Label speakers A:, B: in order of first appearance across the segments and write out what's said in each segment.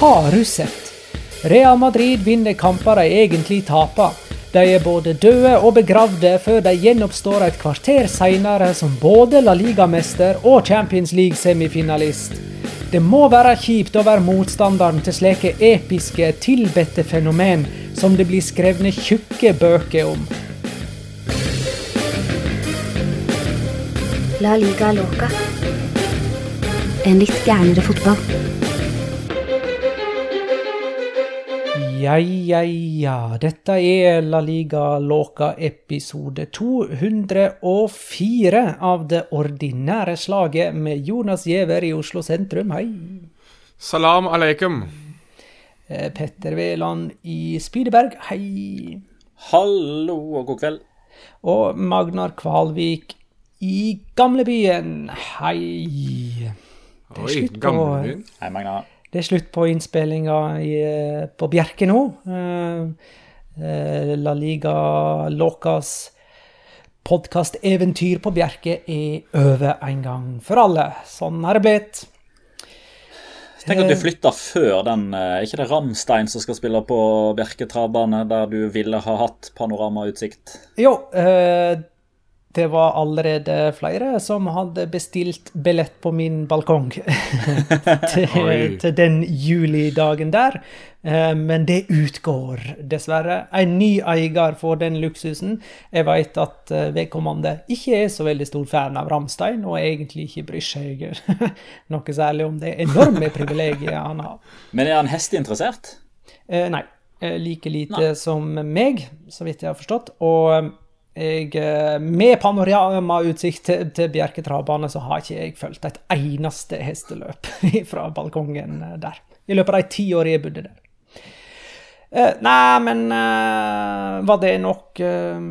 A: Har du sett? Real Madrid vinner kamper de egentlig taper. De er både døde og begravde før de gjenoppstår et kvarter senere som både La Liga-mester og Champions League-semifinalist. Det må være kjipt å være motstanderen til slike episke, tilbedte fenomen som det blir skrevne tjukke bøker om.
B: La liga loca. En litt gærnere fotball.
A: Ja, ja, ja. Dette er La Liga Låka episode 204 av det ordinære slaget med Jonas Giæver i Oslo sentrum. Hei.
C: Salam aleikum.
A: Eh, Petter Veland i Spydeberg. Hei.
D: Hallo og god kveld.
A: Og Magnar Kvalvik i Gamlebyen. Hei. Det er slutt på,
D: Hei, Magna.
A: Det er slutt på innspillinga eh, på Bjerke nå. Eh, eh, La Liga Locas podkasteventyr på Bjerke er over en gang for alle. Sånn har det blitt.
D: Tenk at du flytta før den Er ikke det Ramstein som skal spille på Bjerke travbane, der du ville ha hatt panoramautsikt?
A: Jo, det var allerede flere som hadde bestilt billett på min balkong til, til den julidagen der. Eh, men det utgår, dessverre. En ny eier får den luksusen. Jeg vet at eh, vedkommende ikke er så veldig stor fan av Ramstein, og egentlig ikke bryr seg noe særlig om det enorme privilegiet han har.
D: Men er han hesteinteressert?
A: Eh, nei. Like lite som meg, så vidt jeg har forstått. Og jeg, eh, med panoramautsikt til, til Bjerke travbane, så har ikke jeg fulgt et eneste hesteløp fra balkongen eh, der. I løpet av de ti årene jeg bodde der. Eh, nei, men eh, var det nok eh,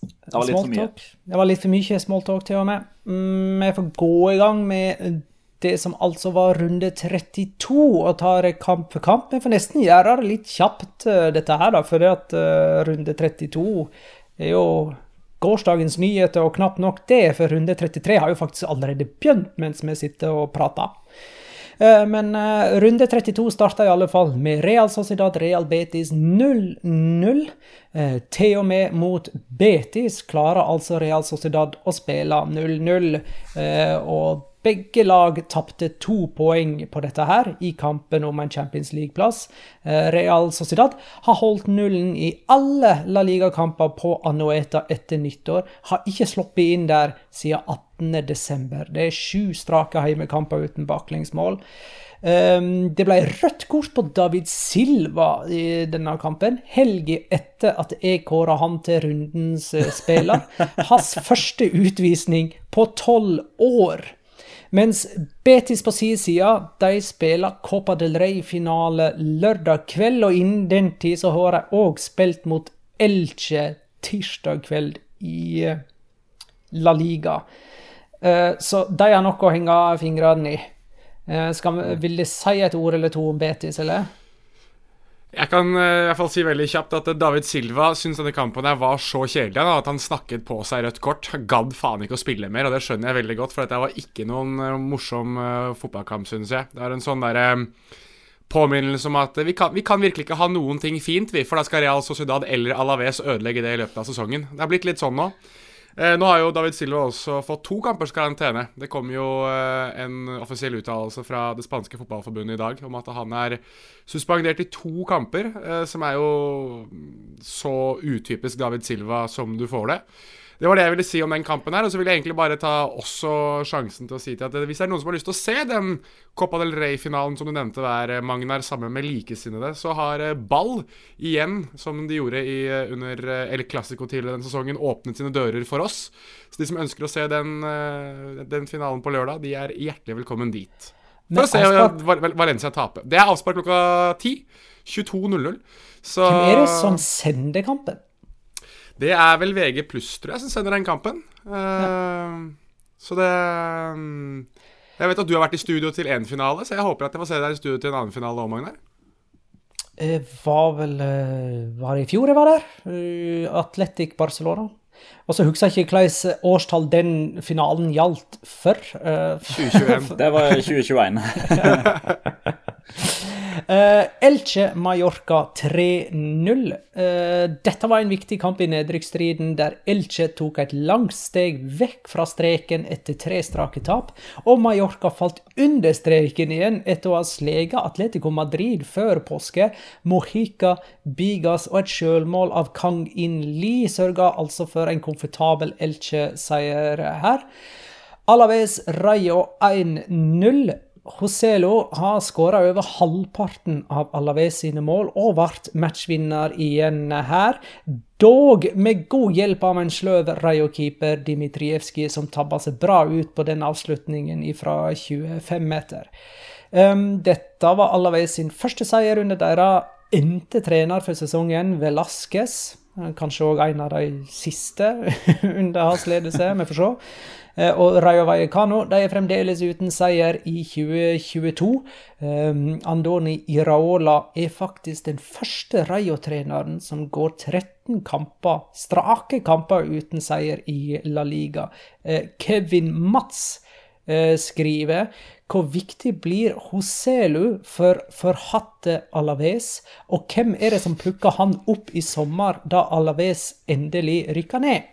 D: Det var litt for mye.
A: Det var litt for mye smalltalk til og med. Mm, får gå i gang med det som altså var runde 32, og tar kamp for kamp. Men får nesten gjøre det litt kjapt, eh, dette her, da, for det at eh, runde 32 er jo gårsdagens nyheter, og knapt nok det, for runde 33 har jo faktisk allerede begynt mens vi sitter og prater. Eh, Men runde 32 starta i alle fall med Real Sociedad Real Betis 0-0. Eh, til og med mot Betis klarer altså Real Sociedad å spille 0-0. Eh, og begge lag tapte to poeng på dette her i kampen om en Champions League-plass. Eh, Real Sociedad har holdt nullen i alle La Liga-kamper på Anoeta etter nyttår. Har ikke sluppet inn der siden 18.12. Det er sju strake heimekamper uten baklengsmål. Um, det ble rødt kort på David Silva i denne kampen, helga etter at jeg kåra han til rundens uh, spiller. Hans første utvisning på tolv år. Mens Betis på sin side de spiller Copa del Rey-finale lørdag kveld, og innen den tid så har de òg spilt mot Elche tirsdag kveld i uh, La Liga. Uh, så de har noe å henge fingrene i. Uh, skal, vil de si et ord eller to om Betis, eller?
E: Jeg kan uh, i hvert fall si veldig kjapt at David Silva syns denne kampen her var så kjedelig at han snakket på seg rødt kort. Gadd faen ikke å spille mer, og det skjønner jeg veldig godt, for dette var ikke noen uh, morsom uh, fotballkamp, syns jeg. Det er en sånn derre påminnelse om at vi kan, vi kan, virkelig ikke ha noen ting fint, vi, for da skal Real Sociedad eller Alaves ødelegge det i løpet av sesongen. Det er blitt litt sånn nå. Eh, nå har jo David Silva også fått to kampers karantene. Det kom jo eh, en offisiell uttalelse fra det spanske fotballforbundet i dag om at han er suspendert i to kamper, eh, som er jo så utypisk David Silva som du får det. Det var det jeg ville si om den kampen her. Og så vil jeg egentlig bare ta også sjansen til å si til at hvis det er noen som har lyst til å se den Copa del Rey-finalen som du nevnte der, Magnar, sammen med likesinnede, så har eh, Ball igjen, som de gjorde i, eh, under eh, El Clásico tidligere den sesongen, åpnet sine dører for oss. Så de som ønsker å se den, den finalen på lørdag, de er hjertelig velkommen dit. For å se Valencia tape. Det er avspark klokka 10. 22.00.
A: Hvem er det som sender kampen?
E: Det er vel VG pluss, tror jeg, som sender den kampen. Uh, Så det um, Jeg vet at du har vært i studio til én finale, så jeg håper at jeg får se deg i studio til en annen finale òg, Magnar.
A: Jeg var vel uh, Var det i fjor jeg var der? Atletic Barcelona. Og så husker jeg ikke hvilket årstall den finalen gjaldt for.
E: 2021.
D: det var 2021.
A: Uh, Elche Mallorca 3-0. Uh, dette var en viktig kamp i nedrykksstriden, der Elche tok et langt steg vekk fra streken etter tre strake tap, og Mallorca falt under streken igjen etter å ha sleget Atletico Madrid før påske. Mojica, Bigas og et sjølmål av Kang In Li sørga altså for en komfortabel Elche-seier her. Alaves Rayo 1-0. Joselo har skåra over halvparten av Alaves sine mål og ble matchvinner igjen her. Dog med god hjelp av en sløv Rayo-keeper Dmitrijevskij, som tabba seg bra ut på den avslutningen fra 25 meter. Um, dette var Alaves sin første seier under deres endte trener for sesongen, Velasquez. Kanskje òg en av de siste under hans ledelse, vi får se. Eh, og Rayo Vallecano de er fremdeles uten seier i 2022. Um, Andoni Iraola er faktisk den første Rayo-treneren som går 13 kamper, strake kamper uten seier i La Liga. Uh, Kevin Mats uh, skriver hvor viktig blir Hoselu for forhatte Alaves, og hvem er det som plukker han opp i sommer, da Alaves endelig rykker ned?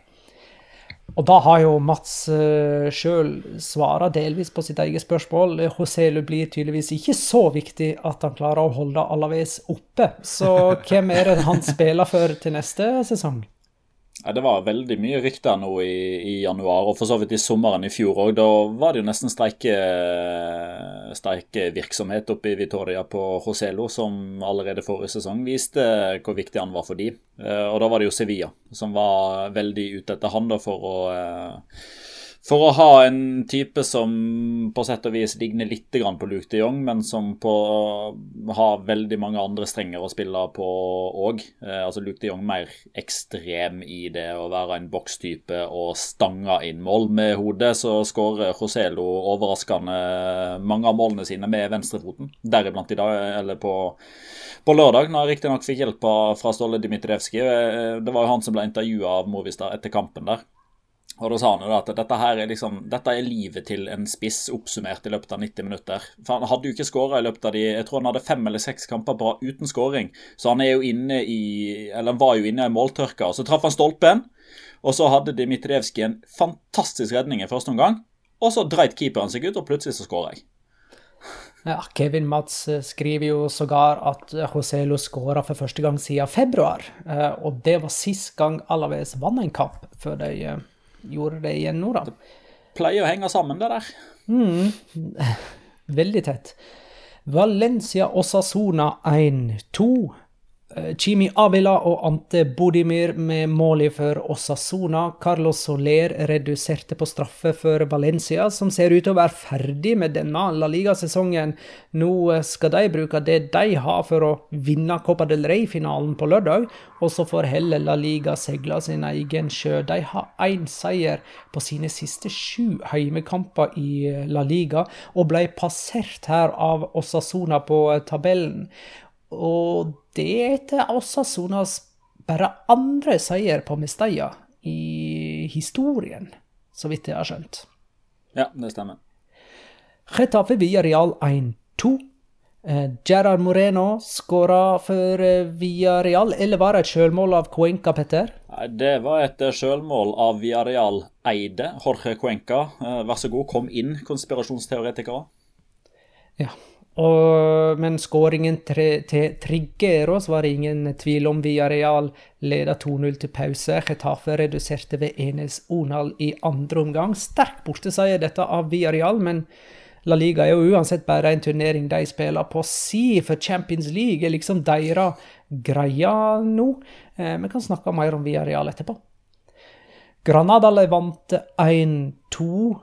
A: Og da har jo Mats uh, sjøl svara delvis på sitt eget spørsmål. Joselu blir tydeligvis ikke så viktig at han klarer å holde Alaves oppe. Så hvem er det han spiller for til neste sesong?
D: Ja, det var veldig mye rykter nå i, i, januar, og for så vidt i sommeren i fjor òg. Da var det jo nesten streike, streikevirksomhet oppe i Vitoria på Joselo, som allerede forrige sesong viste hvor viktig han var for de. Eh, og da var det jo Sevilla som var veldig ute etter han da for å eh, for å ha en type som på sett og vis ligner litt på Luke de Jong, men som på, har veldig mange andre strenger å spille på òg. Eh, altså Luke de Jong mer ekstrem i det å være en bokstype og stange inn mål. Med hodet så skårer Joselo overraskende mange av målene sine med venstrefoten, deriblant i dag, eller på på lørdag, når jeg riktignok fikk hjelp fra Ståle Dmitrijevskij. Eh, det var jo han som ble intervjua av Movistar etter kampen der. Og da sa han jo at dette her er liksom, dette er livet til en spiss oppsummert i løpet av 90 minutter. For Han hadde jo ikke skåra i løpet av de Jeg tror han hadde fem eller seks kamper bra uten skåring. Så han er jo inne i Eller han var jo inne i måltørka. Og Så traff han stolpen. Og så hadde Dmitrijevskij en fantastisk redning i første omgang. Og så dreit keeperen seg ut, og plutselig så skårer jeg.
A: Ja, Kevin Mats eh, skriver jo sågar at Joselo skåra for første gang siden februar. Eh, Og det var sist gang Alaves vant en kamp, før de eh, gjorde det igjen nå, da.
D: Pleier å henge sammen, det der.
A: Veldig tett. Valencia og Sassona 1-2. Eh, Chimi Avila og Ante Bodimir med mål for Osasona. Carlos Soler reduserte på straffe for Valencia, som ser ut til å være ferdig med denne La Liga-sesongen. Nå eh, skal de bruke det de har for å vinne Copa del Rey-finalen på lørdag, og så får heller La Liga seile sin egen sjø. De har én seier på sine siste sju heimekamper i eh, La Liga, og ble passert her av Osasona på tabellen. Og det er etter Osasunas bare andre seier på Mestalla i historien, så vidt jeg har skjønt.
D: Ja, det stemmer.
A: Getafe Villarreal 1-2. Eh, Gerard Moreno skåra for eh, Villarreal, eller var det et sjølmål av Cuenca, Petter?
D: Det var et eh, sjølmål av Villarreal eide Jorge Cuenca. Vær så god, kom inn, konspirasjonsteoretikere.
A: Ja. Og, men skåringen til Triggeros var det ingen tvil om. Villarreal leda 2-0 til pause. Getafe reduserte ved Enes Onal i andre omgang. Sterk borteseier dette av Villarreal, men La Liga er jo uansett bare en turnering de spiller på si, for Champions League er liksom deres greia nå. Eh, Vi kan snakke mer om Villarreal etterpå. Granada vant 1-2.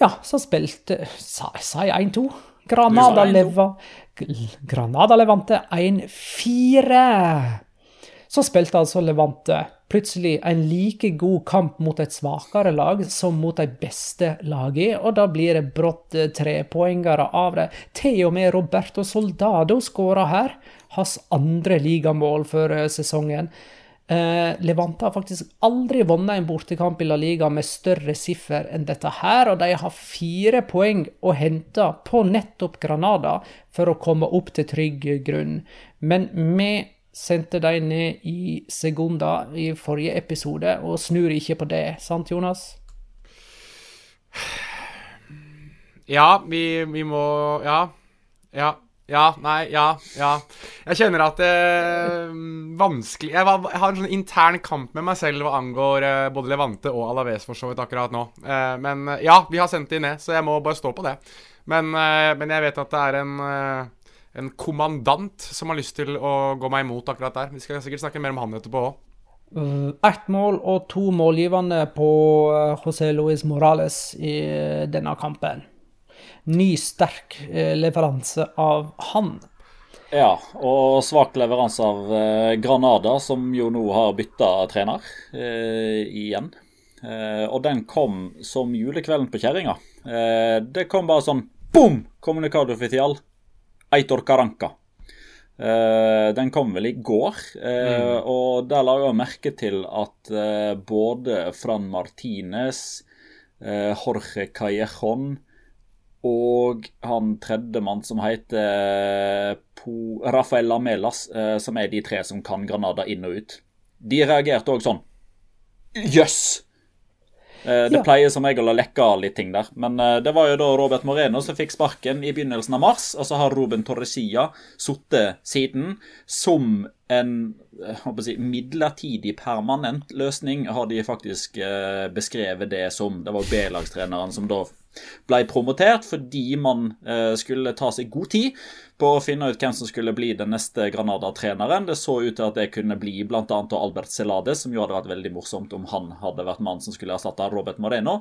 A: Ja, så spilte jeg 1-2? Granada, Leva, Granada Levante 1-4. Så spilte altså Levante plutselig en like god kamp mot et svakere lag som mot de beste lagene, og da blir det brått eh, trepoengere av det. Til og med Roberto Soldado skåra her, hans andre ligamål for eh, sesongen. Eh, Levante har faktisk aldri vunnet en bortekamp i La Liga med større siffer enn dette her, og de har fire poeng å hente på nettopp Granada for å komme opp til trygg grunn. Men vi sendte de ned i Segunda i forrige episode, og snur ikke på det, sant, Jonas?
E: Ja, vi, vi må Ja. Ja. Ja, nei, ja, ja. Jeg kjenner at det er vanskelig jeg, var, jeg har en sånn intern kamp med meg selv hva angår eh, både Levante og Alaves for så vidt akkurat nå. Eh, men eh, ja, vi har sendt de ned, så jeg må bare stå på det. Men, eh, men jeg vet at det er en, eh, en kommandant som har lyst til å gå meg imot akkurat der. Vi skal sikkert snakke mer om han etterpå òg.
A: Ett mål og to målgivende på José Luis Morales i denne kampen. Ny, sterk uh, leveranse av han.
D: Ja, og svak leveranse av eh, Granada, som jo nå har bytta trener eh, igjen. Eh, og den kom som julekvelden på kjerringa. Eh, det kom bare sånn boom! Communicado oficial. Eitor Caranca. Uh, den kom vel i går, eh, og der la jeg merke til at uh, både Fran Martinez, eh, Jorge Callejon og han tredjemann som heter eh, Po Rafael Lamelas, eh, som er de tre som kan Granada inn og ut. De reagerte òg sånn Jøss! Yes! det
A: Ja.
D: pleier som regel å lekke litt ting der. Men eh, det var jo da Robert Moreno som fikk sparken i begynnelsen av mars. Og så har Ruben Torresia sittet siden som en eh, si, midlertidig, permanent løsning, har de faktisk eh, beskrevet det som. Det var B-lagstreneren som da ble promotert fordi man eh, skulle ta seg god tid på å finne ut hvem som skulle bli den neste Granada-treneren. Det så ut til at det kunne bli bl.a. Albert Celade, som jo hadde vært veldig morsomt om han hadde vært mannen som skulle erstatte Robert Moreno.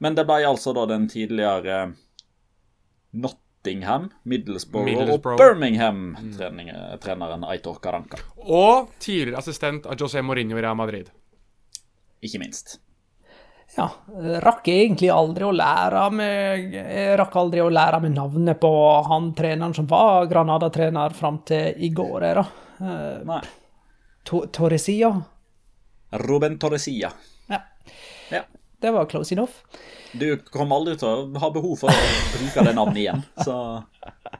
D: Men det ble altså da den tidligere Nottingham, Middlesbrough,
E: Middlesbrough.
D: og Birmingham-treneren Aitor Caranca.
E: Og tidligere assistent av José Mourinho i Real Madrid.
D: Ikke minst.
A: Ja, rakk egentlig aldri å lære meg Jeg rakk aldri å lære meg navnet på han treneren som var Granada-trener fram til i går, da. Eh,
D: Nei.
A: To- Torresia.
D: Ruben Torresia.
A: Ja,
D: Ja.
A: det var close enough.
D: Du kommer aldri til å ha behov for å bruke det navnet igjen, så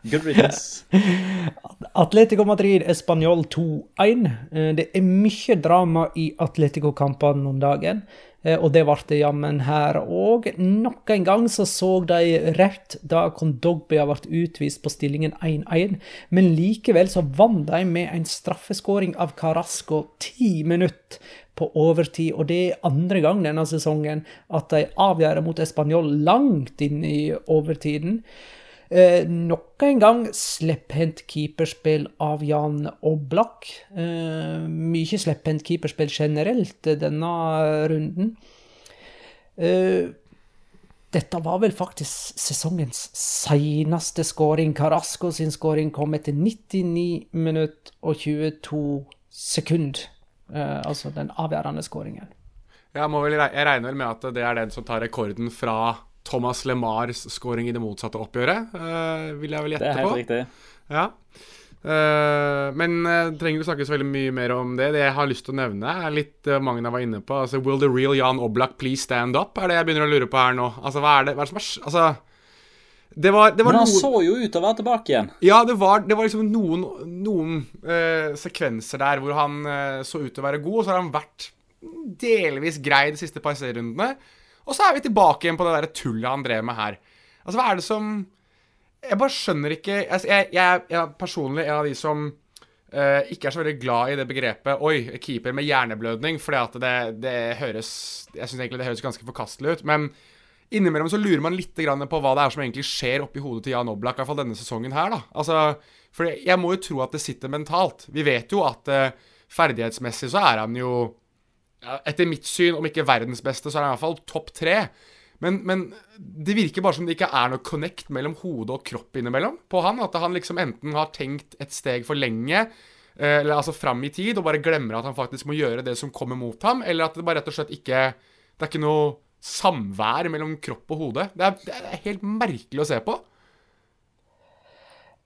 D: good riddance.
A: Atletico Madrid Español 2-1. Eh, Det er mye drama i Atletico-kampene om dagen. Eh, og det ble det jammen her òg. Nok en gang så så de rett da Kondogbia ble utvist på stillingen 1-1, men likevel så vant de med en straffeskåring av Carasco ti minutter på overtid, og det er andre gang denne sesongen at de avgjør mot Español langt inn i overtiden. Eh, nok en gang slepphendt keeperspill av Jan Oblak. Eh, mye slepphendt keeperspill generelt denne runden. Eh, dette var vel faktisk sesongens seneste skåring. Carasco sin skåring kom etter 99 minutter og 22 sekunder. Eh, altså den avgjørende skåringen.
E: Jeg, jeg regner vel med at det er den som tar rekorden fra Thomas LeMars scoring i det motsatte oppgjøret, uh, vil jeg vel gjette på.
D: Det er helt
E: på.
D: riktig.
E: Ja. Uh, men uh, trenger ikke snakke så veldig mye mer om det. Det jeg har lyst til å nevne, er litt uh, mange var inne på. Altså, Will the real Jan Oblak please stand up? Er det jeg begynner å lure på her nå. Altså, hva er det, hva er det som er Altså det var, det var
D: Men han
E: noen,
D: så jo ut til å være tilbake igjen.
E: Ja, det var, det var liksom noen, noen sekvenser der hvor han så ut til å være god, og så har han vært delvis grei de siste par serierundene. Og så er vi tilbake igjen på det der tullet han drev med her. Altså, hva er det som Jeg bare skjønner ikke altså, jeg, jeg, jeg er personlig en av de som uh, ikke er så veldig glad i det begrepet Oi, keeper med hjerneblødning, fordi at det, det høres Jeg syns egentlig det høres ganske forkastelig ut. Men innimellom så lurer man litt på hva det er som egentlig skjer oppi hodet til Jan Oblak, i hvert fall denne sesongen her, da. Altså, for jeg må jo tro at det sitter mentalt. Vi vet jo at uh, ferdighetsmessig så er han jo etter mitt syn, om ikke verdens beste, så er han iallfall topp tre. Men, men, det virker bare som det ikke er noe connect mellom hode og kropp innimellom på han. At han liksom enten har tenkt et steg for lenge, eh, eller altså fram i tid, og bare glemmer at han faktisk må gjøre det som kommer mot ham, eller at det bare rett og slett ikke Det er ikke noe samvær mellom kropp og hode. Det er, det er helt merkelig å se på.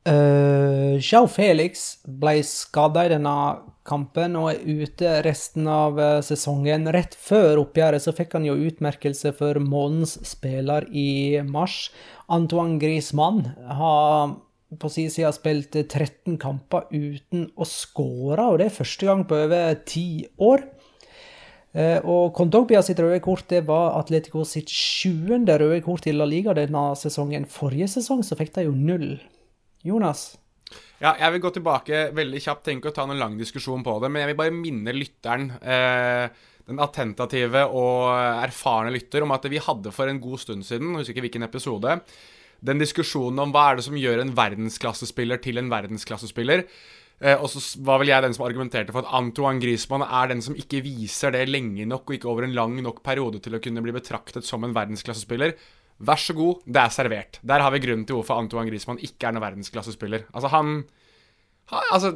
A: Uh, Jao Felix ble skada i denne kampen og er ute resten av uh, sesongen. Rett før oppgjøret så fikk han jo utmerkelse for månedens spiller i mars. Antoine Griezmann har på sin side spilt 13 kamper uten å skåre, og det er første gang på over ti år. Uh, og Kondogbia sitt røde kort det var Atletico sitt sjuende røde kort i La Liga denne sesongen. Forrige sesong så fikk de jo null. Jonas?
E: Ja, jeg vil gå tilbake veldig kjapt. Tenker å ta noen lang diskusjon på det. Men jeg vil bare minne lytteren, eh, den attentative og erfarne lytter, om at vi hadde for en god stund siden, jeg husker ikke hvilken episode, den diskusjonen om hva er det som gjør en verdensklassespiller til en verdensklassespiller. Eh, og så var vel jeg den som argumenterte for at Antoine Griezmann er den som ikke viser det lenge nok og ikke over en lang nok periode til å kunne bli betraktet som en verdensklassespiller. Vær så god, det er servert. Der har vi grunnen til hvorfor Antoine Griezmann ikke er noen verdensklassespiller. Altså, han, Altså,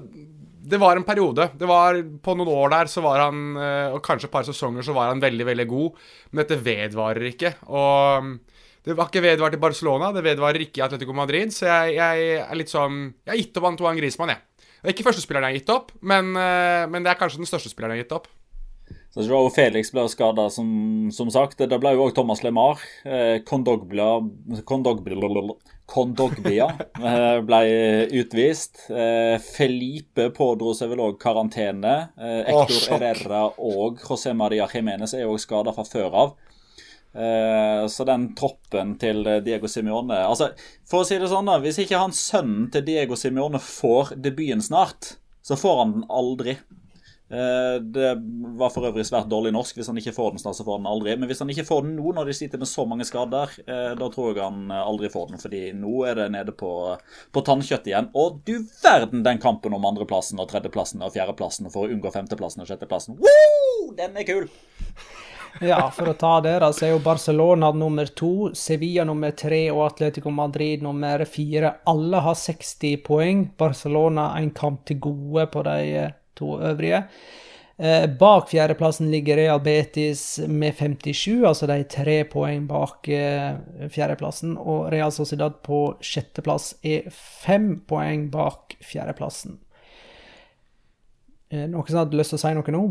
E: det var en periode. Det var På noen år der så var han, eh, og kanskje et par sesonger, så var han veldig, veldig god. Men dette vedvarer ikke. Og det var ikke vedvart i Barcelona, det vedvarer ikke i Atletico Madrid. Så jeg, jeg er litt sånn Jeg har gitt opp Antoine Griezmann, jeg. Det er ikke første spilleren jeg har gitt opp, men, eh, men det er kanskje den største spilleren jeg har gitt opp.
D: Så Joao Felix ble skada, som, som, sagt. Det ble jo òg Thomas LeMar. Eh, Kondogbia, Kondogbia eh, ble utvist. Eh, Felipe pådro seg vel òg karantene. Eh, Hector oh, Herrera og José Maria Jiménez er òg skada fra før av. Eh, så den troppen til Diego Simione altså, For å si det sånn, da, hvis ikke han sønnen til Diego Simione får debuten snart, så får han den aldri. Eh, det var for øvrig svært dårlig norsk. Hvis han ikke får den så får han aldri. Men hvis han ikke får den nå, når de sliter med så mange skader, eh, da tror jeg han eh, aldri får den. Fordi nå er det nede på, på tannkjøtt igjen. Og du verden den kampen om andreplassen og tredjeplassen og fjerdeplassen for å unngå femteplassen og sjetteplassen. Woo! Den er kul!
A: Ja, for å ta så er jo Barcelona nummer to, Sevilla nummer tre og Atletico Madrid nummer fire. Alle har 60 poeng. Barcelona en kamp til gode på de to øvrige. Eh, bak fjerdeplassen ligger Real Betis med 57, altså de tre poeng bak eh, fjerdeplassen. Og Real Sociedad på sjetteplass er fem poeng bak fjerdeplassen. Eh, noen som hadde lyst til å si noe nå?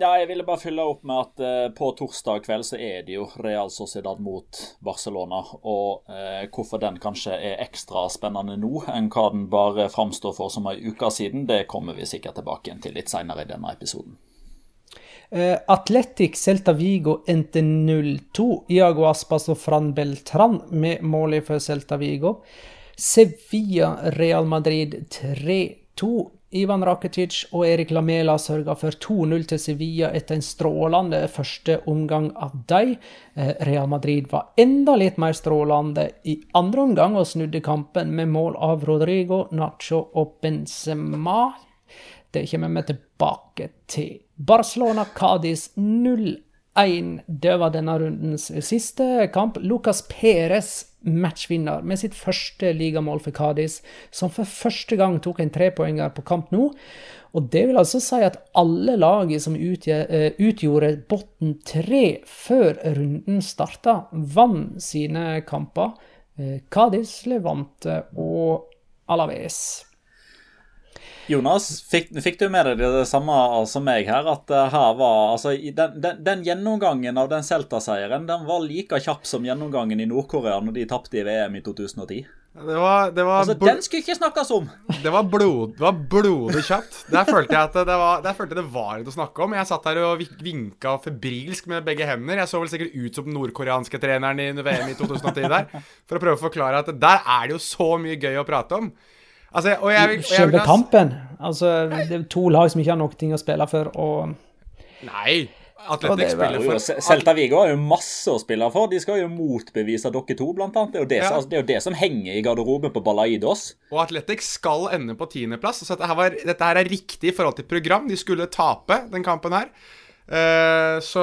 D: Ja, jeg ville bare fylle opp med at eh, på torsdag kveld så er det jo Real Sociedad mot Barcelona. Og eh, hvorfor den kanskje er ekstra spennende nå enn hva den bare framstår for som ei uke siden, det kommer vi sikkert tilbake til litt seinere i denne episoden.
A: Uh, Atletic Celta Vigo endte 0-2. Iago Aspas og Fran Beltran med målet for Celta Vigo. Sevilla Real Madrid 3-2. Ivan Rakitic og Erik Lamela sørga for 2-0 til Sevilla etter en strålende første omgang av dem. Eh, Real Madrid var enda litt mer strålende i andre omgang og snudde kampen med mål av Rodrigo, Nacho og Benzema. Det kommer vi tilbake til. Barcelona-Cádiz 0-1. 1. Det var denne rundens siste kamp. Lucas Perez, matchvinner, med sitt første ligamål for Cádiz, som for første gang tok en trepoenger på kamp nå. Og det vil altså si at alle lagene som eh, utgjorde botten tre før runden starta, vant sine kamper. Eh, Cádiz, Levante og Alaves.
D: Jonas, fikk, fikk, du med deg det samme som meg her? At her var altså, den, den, den, gjennomgangen av den Celta-seieren den var like kjapp som gjennomgangen i Nord-Korea når de tapte i VM i 2010.
E: Det var, det var
D: altså, Den skulle ikke snakkes om!
E: Det var, blod, det var blodig kjapt. Der følte jeg at det var, der følte jeg det var litt å snakke om. Jeg satt her og vinka febrilsk med begge hender. Jeg så vel sikkert ut som den nordkoreanske treneren i VM i 2010 der. For å prøve å forklare at der er det jo så mye gøy å prate om. Altså, og jeg, og jeg,
A: Selve kampen. Altså, det er to lag som ikke har noe å spille for, og
E: Nei. Atletic spiller for
D: Celta Vigo har jo masse å spille for. De skal jo motbevise dere to, blant annet. Det er jo det, ja. som, det, er jo det som henger i garderoben på Balaidos.
E: Og Atletic skal ende på tiendeplass. Så dette her, var, dette her er riktig i forhold til program. De skulle tape den kampen her. Uh, så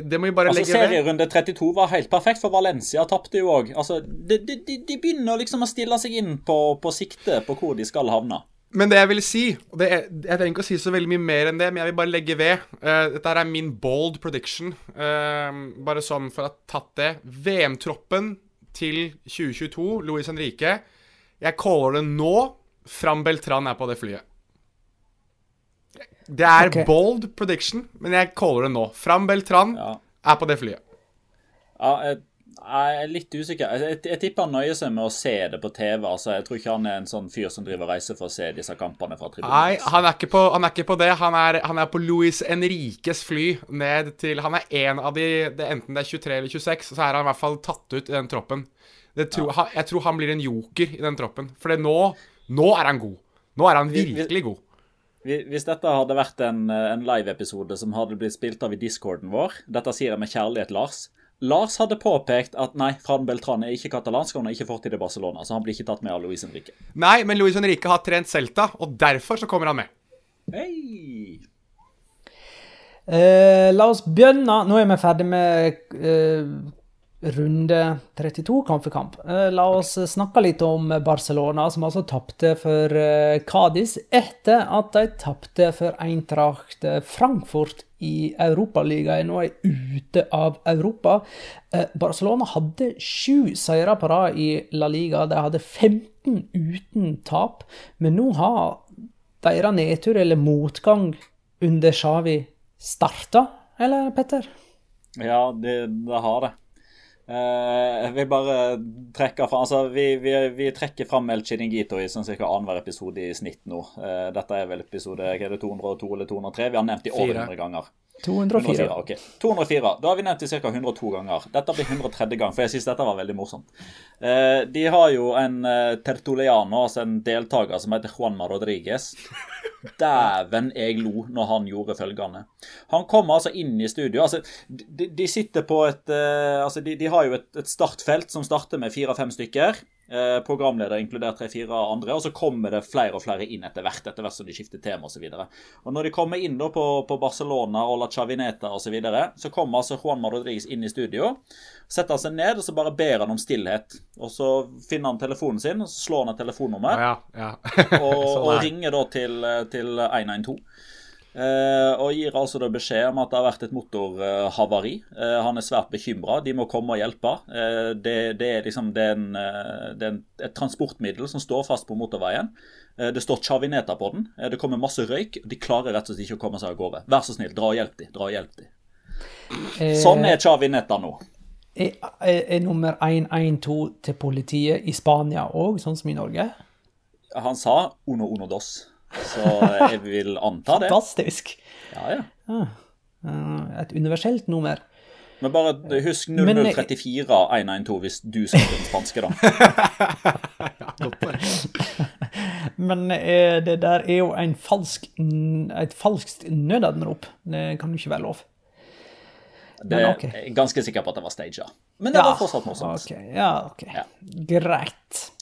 E: det må vi bare
D: altså,
E: legge ved.
D: Serierunde 32 var helt perfekt, for Valencia tapte jo òg. Altså, de, de, de, begynner liksom å stille seg inn på, på sikte på hvor de skal havne.
E: Men det jeg vil si og er, Jeg trenger ikke å si så veldig mye mer enn det, men jeg vil bare legge ved. Uh, dette her er min bold prediction. Uh, bare sånn for å ha tatt det. VM-troppen til 2022, Louis Henrique. Jeg caller det nå. Fram Beltran er på det flyet. Det er okay. bold prediction, men jeg caller det nå. Fram Beltran ja. er på det flyet.
D: Ja, jeg, jeg er litt usikker. Jeg, jeg, jeg, tipper han nøyer seg med å se det på TV. altså Jeg tror ikke han er en sånn fyr som driver reiser for å se disse kampene fra tribunen.
E: Nei, han er ikke på, er ikke på det. Han er, han er, på Louis Enriques fly ned til Han er en av de det, Enten det er 23 eller 26, så er han i hvert fall tatt ut i den troppen. Tror, ja. jeg tror han blir en joker i den troppen. For nå, nå er han god. Nå er han virkelig god.
D: Hvis dette hadde vært en, en live-episode som hadde blitt spilt av i discorden vår Dette sier jeg med kjærlighet, Lars. Lars hadde påpekt at nei, Fran Beltran er ikke katalansk, og han har ikke fortid i Barcelona, så han blir ikke tatt med av Luis Henrique.
E: Nei, men Luis Henrique har trent Celta, og derfor så kommer han med.
D: Hei!
A: Eh, la oss begynne. Nå er vi ferdig med eh, runde 32 kamp for kamp. Eh, la oss snakke litt om Barcelona, som altså tapte for eh, Cádiz etter at de tapte for Eintracht Frankfurt i Europaligaen og er ute av Europa. Eh, Barcelona hadde sju seire på rad i La Liga. De hadde 15 uten tap. Men nå har deres nedtur eller motgang under Xavi starta, eller Petter?
D: Ja, det, det har det. Uh, jeg vil bare trekke fra, altså Vi, vi, vi trekker fram El Chiringuito i sånn cirka annenhver episode i snitt nå. Uh, dette er vel episode er det 202 eller 203. Vi har nevnt det over 100 ganger.
A: 204.
D: 204, okay. 204. Da har vi nevnt det ca. 102 ganger. Dette blir 103 gang, for jeg syns dette var veldig morsomt. Uh, de har jo en uh, tertuliano, altså en deltaker, som heter Juanma Rodriguez. Dæven, jeg lo når han gjorde følgende. Han kom altså inn i studio. altså De, de sitter på et uh, altså de, de, har jo et, et startfelt som starter med fire-fem stykker. Eh, programleder inkludert tre-fire andre, og så kommer det flere og flere inn etter hvert, etter hvert som de skifter tema osv. Når de kommer inn da på, på Barcelona og La Chavineta osv., så, videre, så kommer altså Juan Rodriguez inn i studio. Setter han seg ned og så bare ber han om stillhet. Og Så finner han telefonen sin og så slår han et telefonnummer.
E: Ja, ja.
D: og, og, ringer da til, til 112. Uh, og gir altså da beskjed om at det har vært et motorhavari. Uh, han er svært bekymra. De må komme og hjelpe. Uh, det, det, er liksom det er, en, det er et transportmiddel som står fast på motorveien. det står Chavineta på den. det kommer masse røyk. De klarer rett og slett ikke å komme seg av gårde. Vær så snill, dra og hjelp dem. Dra og hjelp dem. Sånn er Chavineta nå.
A: Er, er, er nummer 112 til politiet i Spania òg, sånn som i Norge?
D: Han sa uno uno dos. Så jeg vil anta det.
A: Fantastisk.
D: Ja, ja. Ah.
A: Eh, et universelt nummer.
D: Men bare husk
A: Men-
D: 0034 112 hvis du skal til den spanske, da.
A: Men eh, det der er jo en falsk, et falskt nødanrop. Det kan jo ikke være lov.
D: Det er okay. ganske sikker på at det var staged. Men det var fortsatt morsomt.
A: Okay, ja, ok.
D: Ja.
A: Greit.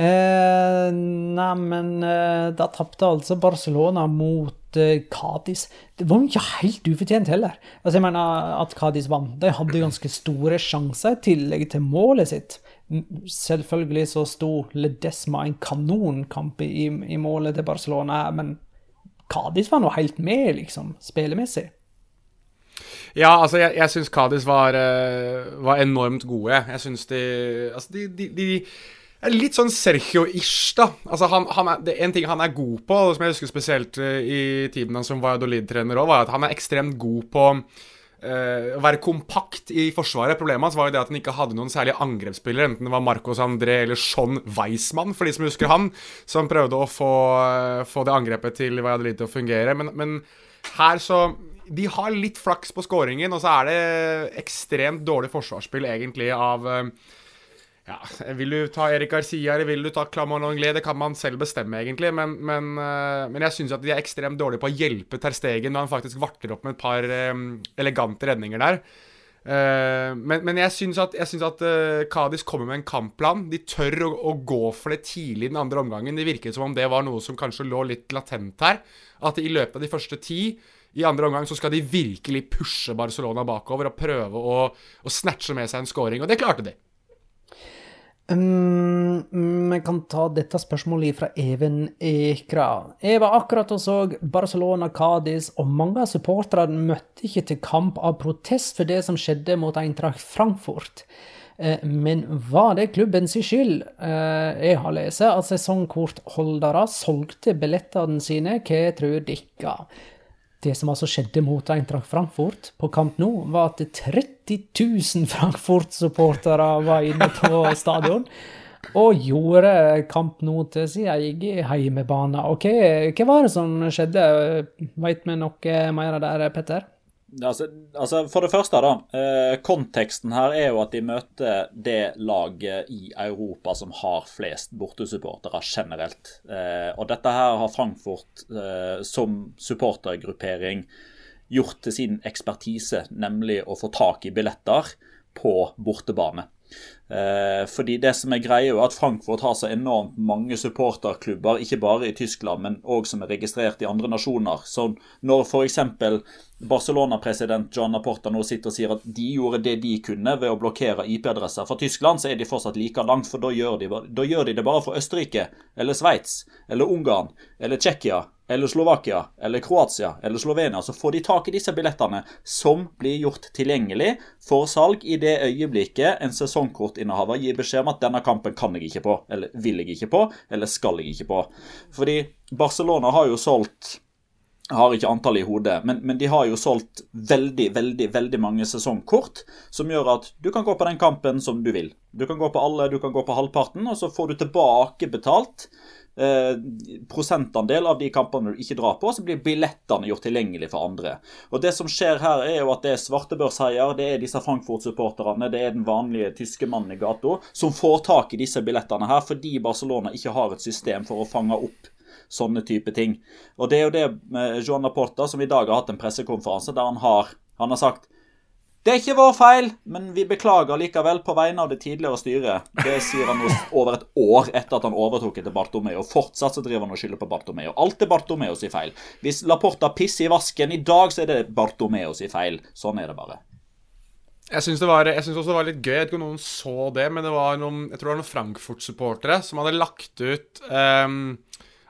A: Eh, nei, men eh, da tapte altså Barcelona mot eh, Cádiz. Det var jo ikke helt ufortjent heller. Altså, jeg mener at Cádiz vant. De hadde ganske store sjanser i tillegg til målet sitt. Selvfølgelig så sto Ledesma en kanonkamp i, i målet til Barcelona, men Cádiz var nå helt med, liksom, spillemessig.
E: Ja, altså, jeg, jeg syns Cádiz var, eh, var enormt gode. Jeg syns de Altså, de, de, de litt sånn Sergio-ish, da. Altså, han, han er, det En ting han er god på, som jeg husker spesielt eh, i tiden hans som Valladolid-trener òg, var at han er ekstremt god på uh, å være kompakt i forsvaret. Problemet hans var jo det at han ikke hadde noen særlige angrepsspillere, enten det var Marcos André eller Sean Weissmann, for de som husker han, som prøvde å få, uh, få det angrepet til Valladolid til å fungere. Men, men her så De har litt flaks på scoringen, og så er det ekstremt dårlig forsvarsspill, egentlig, av ja, Vil du ta Erik Garcia eller vil du ta Clamon Anglais? Det kan man selv bestemme, egentlig. Men, men, eh, men jeg syns at de er ekstremt dårlige på å hjelpe Ter Stegen når han faktisk varter opp med et par eh, elegante redninger der. Eh, men, men jeg syns at, syns at Cádiz kommer med en kampplan. De tør å, å gå for det tidlig i den andre omgangen. Det virket som om det var noe som kanskje lå litt latent her. At i løpet av de første ti i andre omgang så skal de virkelig pushe Barcelona bakover og prøve å, å snatche med seg en scoring, og det klarte de.
A: Um, kan ta dette spørsmålet fra Even Ekra. Jeg var akkurat og så Barcelona Cádiz, og mange av supporterne møtte ikke til kamp av protest for det som skjedde mot Eintracht Frankfurt. Eh, Men var det klubbens skyld? Eh, Jeg har lest at sesongkortholdere solgte billettene sine. Hva tror dere? Det som altså skjedde mot Eintracht Frankfurt på Camp Nou, var at 30 000 Frankfurt-supportere var inne på stadion og gjorde Camp Nou til sin egen heimebane. Okay, hva var det som skjedde? Veit vi noe mer av det, Petter?
D: Altså, altså For det første, da. Eh, konteksten her er jo at de møter det laget i Europa som har flest bortesupportere generelt. Eh, og dette her har Frankfurt eh, som supportergruppering gjort til sin ekspertise, nemlig å få tak i billetter på bortebane. Fordi det som er greia er at Frankfurt har så enormt mange supporterklubber, ikke bare i Tyskland, men òg som er registrert i andre nasjoner. Så når f.eks. Barcelona-president John Laporta nå sitter og sier at de gjorde det de kunne ved å blokkere IP-adresser fra Tyskland, så er de fortsatt like langt, for da gjør de, da gjør de det bare for Østerrike, eller Sveits, eller Ungarn, eller Tsjekkia, eller Slovakia, eller Kroatia, eller Slovenia, så får de tak i disse billettene som blir gjort tilgjengelig for salg i det øyeblikket en sesongkortinnehaver gir beskjed om at denne kampen kan jeg ikke på, eller vil jeg ikke på, eller skal jeg ikke på. Fordi Barcelona har jo solgt har ikke antallet i hodet, men, men, de har jo solgt veldig veldig, veldig mange sesongkort, som gjør at du kan gå på den kampen som du vil. Du kan gå på alle, du kan gå på halvparten, og så får du tilbake betalt eh, prosentandel av de kampene du ikke drar på, så blir billettene gjort tilgjengelig for andre. Og Det som skjer her, er jo at det er svartebørshaier, det er disse Frankfurt-supporterne, det er den vanlige tyske mannen i gata som får tak i disse billettene her, fordi Barcelona ikke har et system for å fange opp sånne type ting. Og det er jo det med Joan Laporta, som i dag har hatt en pressekonferanse der han har, han har sagt det er ikke vår feil, men vi beklager likevel på vegne av det tidligere styret. Det sier han over et år etter at han overtok etter Bartomeu. Fortsatt så driver han og skylder på Bartomeu. Alt er Bartomeo sin feil. Hvis Laporta pisser i vasken i dag, så er det Bartomeo sin feil. Sånn er det bare.
E: Jeg syns også det var litt gøy. Jeg vet ikke om noen så det, men det var noen, jeg tror det var noen Frankfurt-supportere som hadde lagt ut um,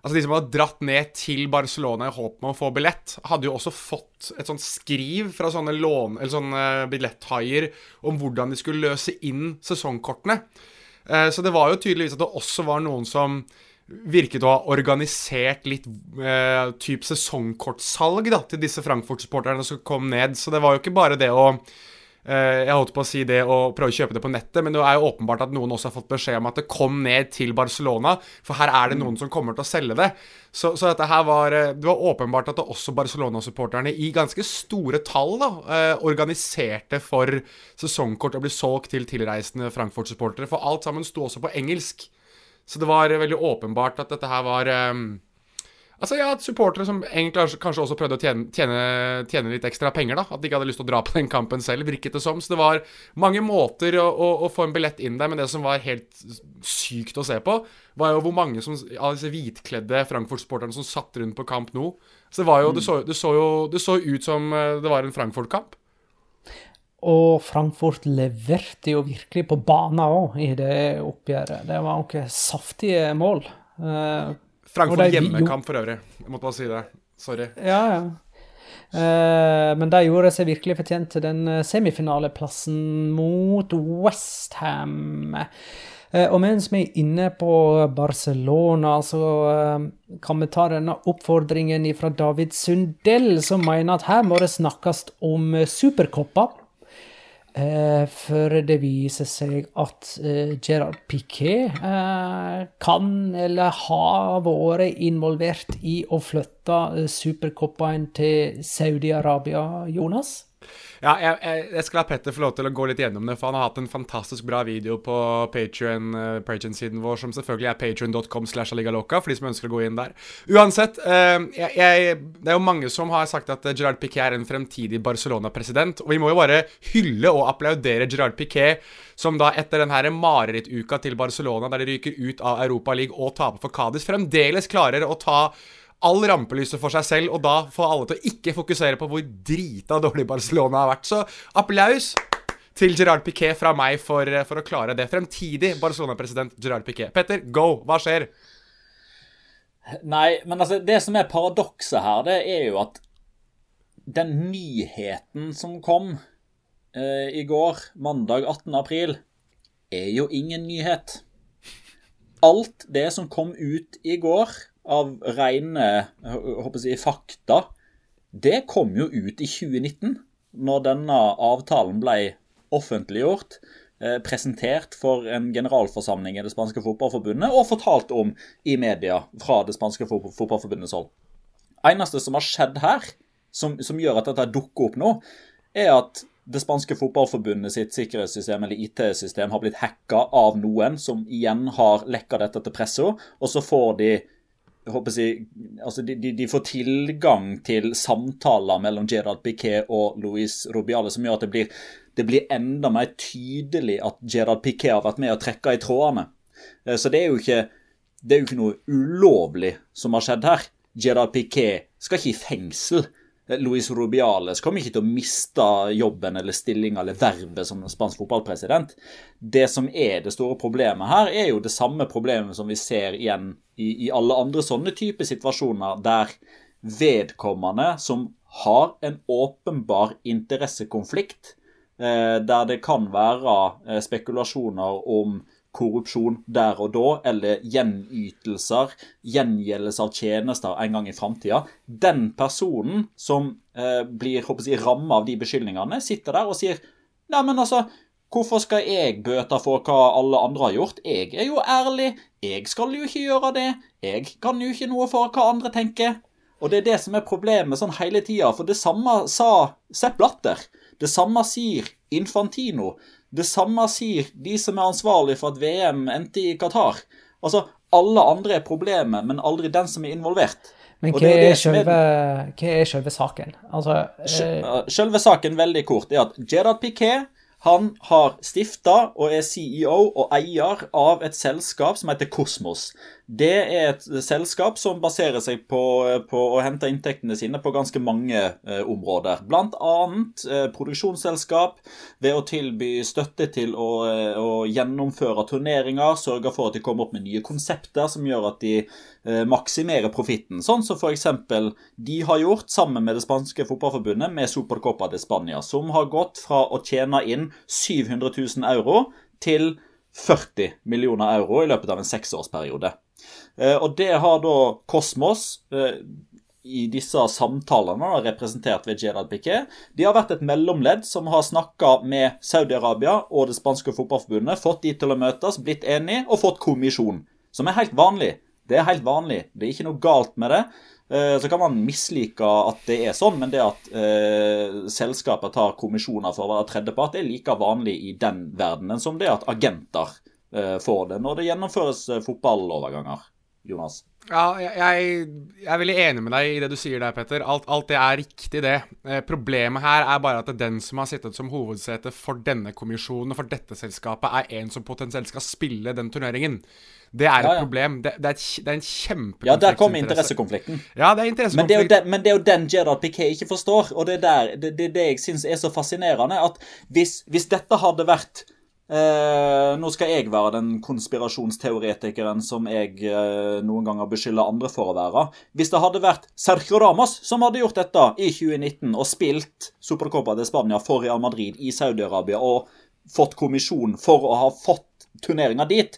E: Altså De som hadde dratt ned til Barcelona i håp om å få billett, hadde jo også fått et sånt skriv fra sånne, lån, eller sånne billetthaier om hvordan de skulle løse inn sesongkortene. Eh, så det var jo tydeligvis at det også var noen som virket å ha organisert litt eh, type sesongkortsalg da, til disse Frankfurt-supporterne som kom ned. Så det var jo ikke bare det å jeg holdt på å si det og prøve å kjøpe det på nettet, men det er jo åpenbart at noen også har fått beskjed om at det kom ned til Barcelona, for her er det noen som kommer til å selge det. Så, så dette her var eh, Det var åpenbart at det også Barcelona-supporterne i ganske store tall da, eh, organiserte for sesongkort å bli solgt til tilreisende Frankfurt-supportere, for alt sammen sto også på engelsk. Så det var veldig åpenbart at dette her var Altså, ja, Supportere som egentlig kanskje også prøvde å tjene, tjene, tjene, litt ekstra penger. da, At de ikke hadde lyst til å dra på den kampen selv, virket det som. Så det var mange måter å, å, å få en billett inn der, men det som var helt sykt å se på, var jo hvor mange som, av disse hvitkledde Frankfurt-sporterne som satt rundt på kamp nå. Så det var jo, det så, det så jo det så ut som eh, det var en Frankfurt-kamp.
A: Og Frankfurt leverte jo virkelig på banen òg i det oppgjøret. Det var noen saftige mål. Uh,
E: Frankfurt hjemmekamp for øvrig. Jeg måtte bare si det. Sorry.
A: Ja, ja. Uh, men de gjorde seg virkelig fortjent til den eh, semifinaleplassen mot Westham. Uh, og mens vi er inne på Barcelona, så uh, kan vi ta denne oppfordringen fra David Sundell, som mener at her må det snakkes om superkopper. Eh, før det viser seg at eh, Gerard Piquet eh, kan eller har vært involvert i å flytte eh, supercupen til Saudi-Arabia, Jonas?
E: Ja, jeg, jeg, jeg, skal la Petter få lov til å gå litt gjennom det, for han har hatt en fantastisk bra video på Patrion-siden uh, vår, som selvfølgelig er patrion.com slash aligaloca, for de som ønsker å gå inn der. Uansett, uh, jeg, det er jo mange som har sagt at Gerard Piquet er en fremtidig Barcelona-president, og vi må jo bare hylle og applaudere Gerard Piquet, som da etter den marerittuka til Barcelona, der de ryker ut av Europa League og taper for Cádiz, fremdeles klarer å ta all rampelyset for seg selv, og da får alle til å ikke fokusere på hvor drita dårlig Barcelona har vært. Så applaus til Gerard Piquet fra meg for, for å klare det. Fremtidig Barcelona-president Gerard Piquet. Petter, go! Hva skjer?
D: Nei, men altså, det som er paradokset her, det er jo at den nyheten som kom eh, i går, mandag 18. april, er jo ingen nyhet. Alt det som kom ut i går av rene jeg, fakta, det kom jo ut i 2019, når denne avtalen ble offentliggjort. Eh, presentert for en generalforsamling i det spanske fotballforbundet og fortalt om i media fra det spanske fotballforbundets hold. Eneste som har skjedd her, som, som gjør at dette dukker opp nå, er at det spanske fotballforbundet sitt sikkerhetssystem eller IT-system har blitt hacka av noen som igjen har lekka dette til pressa, og så får de håper jeg, altså de, de, de, får tilgang til samtaler mellom Gerard Piquet og Luis Rubiale, som gjør at det blir, det blir, enda mer tydelig at Gerard Piquet har vært med å trekke i trådene. Eh, så det er ikke, det er jo ikke noe ulovlig som har skjedd her. Gerard Piquet skal ikke i fengsel. Luis Rubiales kommer ikke til å miste jobben eller stillinga eller vervet som spansk fotballpresident. Det som er det store problemet her, er jo det samme problemet som vi ser igjen i, i alle andre sånne typer situasjoner, der vedkommende som har en åpenbar interessekonflikt, eh, der det kan være eh, spekulasjoner om korrupsjon der og da, eller gjenytelser, gjengjeldelse av tjenester en gang i framtida. Den personen som eh, blir jeg, ramma av de beskyldningene, sitter der og sier Nei, men altså, hvorfor skal jeg bøte for hva alle andre har gjort? Jeg er jo ærlig. Jeg skal jo ikke gjøre det. Jeg kan jo ikke noe for hva andre tenker. Og det er det som er problemet sånn hele tida. For det samme sa Sepp Latter. Det samme sier Infantino. Det samme sier de som er ansvarlig for at VM endte i Qatar. Altså, alle andre er problemet, men aldri den som er involvert.
A: Men hva er, er, selve, hva er selve saken? Altså,
D: eh... Selve saken, veldig kort, er at Gerard Piquet han har stifta og er CEO og eier av et selskap som heter Kosmos. Det er et selskap som baserer seg på, på å hente inntektene sine på ganske mange eh, områder. Blant annet eh, produksjonsselskap ved å tilby støtte til å, eh, å, gjennomføre turneringer, sørge for at de kommer opp med nye konsepter som gjør at de eh, maksimerer profitten. Sånn som f.eks. de har gjort sammen med det spanske fotballforbundet med Supercopa de Spania, som har gått fra å tjene inn 700 000 euro til 40 millioner euro i løpet av en seksårsperiode. Eh, og det har da Kosmos eh, i disse samtalene, representert ved Gerard Piquet, de har vært et mellomledd som har snakka med Saudi-Arabia og det spanske fotballforbundet, fått de til å møtes, blitt enige og fått kommisjon. Som er helt vanlig. Det er helt vanlig. Det er ikke noe galt med det. Eh, så kan man mislike at det er sånn, men det at eh, selskapet tar kommisjoner for å være tredjepart, er like vanlig i den verdenen som det at agenter eh, får det når det gjennomføres eh, fotballoverganger. Jonas?
E: Ja, jeg, jeg, er veldig enig med deg i det du sier der, Petter. Alt, alt det er riktig, det. Eh, problemet her er bare at den som har sittet som hovedsete for denne kommisjonen og for dette selskapet, er en som potensielt skal spille den turneringen. Det er et ja, ja. problem. Det, det, er et, det, er en kjempekonflikt.
D: Ja, der kommer interessekonflikten.
E: Ja, det er interessekonflikt.
D: Men det er, den, men det er jo den, Gerard Piquet ikke forstår, og det er der, det, det, det jeg syns er så fascinerende. At hvis, hvis dette hadde vært Eh, nå skal jeg være den konspirasjonsteoretikeren som jeg eh, noen ganger beskylder andre for å være. Hvis det hadde vært Sergio Ramos som hadde gjort dette i 2019 og spilt Supercopa de Spania for Real Madrid i Saudi-Arabia og fått kommisjon for å ha fått turneringa dit,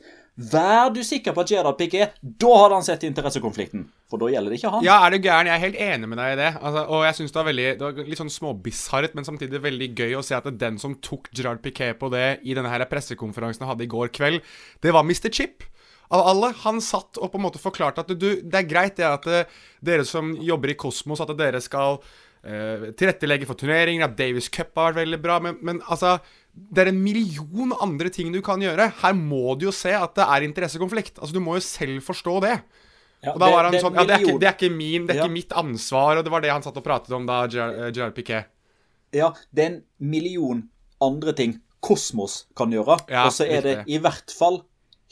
D: Vær du sikker på at Gerard Piquet Da hadde han sett interessekonflikten. For da gjelder det ikke han.
E: Ja, er du gæren? Jeg er helt enig med deg i det. Altså, og jeg syns det var veldig Det var litt sånn småbisarret, men samtidig veldig gøy å se at den som tok Gerard Piquet på det i denne her pressekonferansen han hadde i går kveld, det var Mr. Chip. Av alle. Han satt og på en måte forklarte at du, det er greit det at eh, dere som jobber i Kosmos, at dere skal uh, tilrettelegge for turneringer, at Davis Cup har vært veldig bra, men, men altså det er en million andre ting du kan gjøre. Her må du jo se at det er interessekonflikt. Altså, Du må jo selv forstå det. Ja, og da det, var han sånn Ja, det er, ikke, det er ikke, min, det er ja. ikke mitt ansvar. Og det var det han satt og pratet om da, Gerard Piquet.
D: Ja, det er en million andre ting Kosmos kan gjøre. Ja, og så er det i hvert fall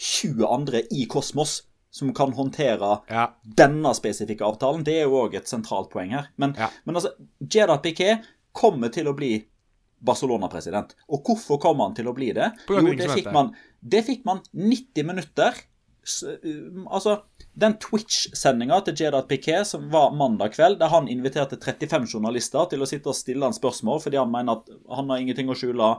D: 20 andre i Kosmos som kan håndtere ja. denne spesifikke avtalen. Det er jo òg et sentralt poeng her. Men, men altså, Gerard Piquet kommer til å bli Barcelona-president. Og hvorfor kom han til å bli det? Jo, det fikk, man, det fikk man 90 minutter. Altså, den Twitch-sendinga til Jedad Piquet som var mandag kveld, der han inviterte 35 journalister til å sitte og stille han spørsmål fordi han mener at han har ingenting å skjule,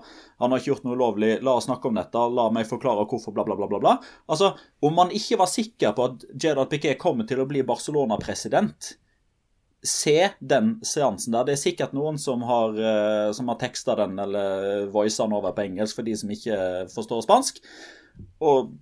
D: han har ikke gjort noe ulovlig, la oss snakke om dette, la meg forklare hvorfor, bla, bla, bla. bla, bla. Altså, Om man ikke var sikker på at Jedad Piquet kommer til å bli Barcelona-president, se den seansen der. Det er sikkert noen som har, uh, som har teksta den eller voisa den over på engelsk for de som ikke forstår spansk. Og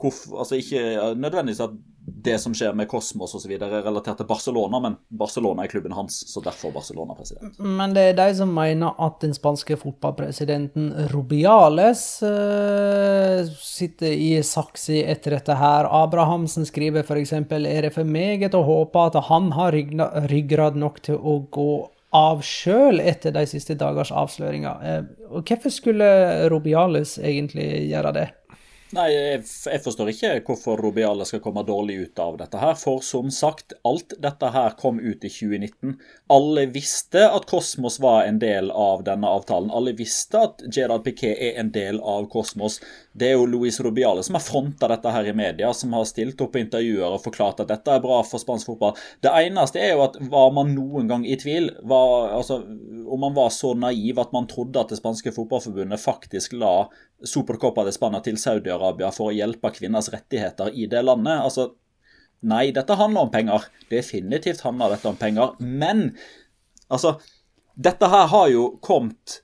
D: altså ikke nødvendigvis at det som skjer med Kosmos osv. er relatert til Barcelona, men Barcelona er klubben hans, så derfor Barcelona-president.
A: Men det er de som mener at den spanske fotballpresidenten Rubiales uh, sitter i saksi etter dette her. Abrahamsen skriver f.eks.: Er det for meget å håpe at han har ryggrad nok til å gå av sjøl etter de siste dagers avsløringer? Uh, og hvorfor skulle Rubiales egentlig gjøre det?
D: Nei, jeg, forstår ikke hvorfor Robiale skal komme dårlig ut av dette her. For som sagt, alt dette her kom ut i 2019. Alle visste at Kosmos var en del av denne avtalen. Alle visste at Gerard Piquet er en del av Kosmos. Det er jo Luis Rubiale som har fronta dette her i media, som har stilt opp intervjuer og forklart at dette er bra for spansk fotball. Det eneste er jo at var man noen gang i tvil, var, altså, om man var så naiv at man trodde at det spanske fotballforbundet faktisk la Supercopa de Spania til Saudi-Arabia for å hjelpe kvinners rettigheter i det landet. Altså, nei, dette handler om penger. Definitivt handler dette om penger. Men altså, dette her har jo kommet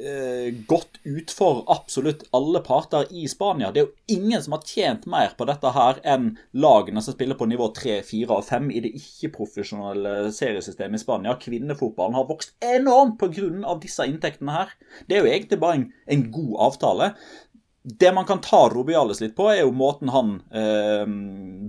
D: eh, godt ut for absolutt alle parter i Spania. Det er jo ingen som har tjent mer på dette her enn lagene som spiller på nivå 3, 4 og 5 i det ikke-profesjonelle seriesystemet i Spania. Kvinnefotballen har vokst enormt pga. disse inntektene her. Det er jo egentlig bare en, en god avtale. Det man kan ta Robiales litt på, er jo måten han eh,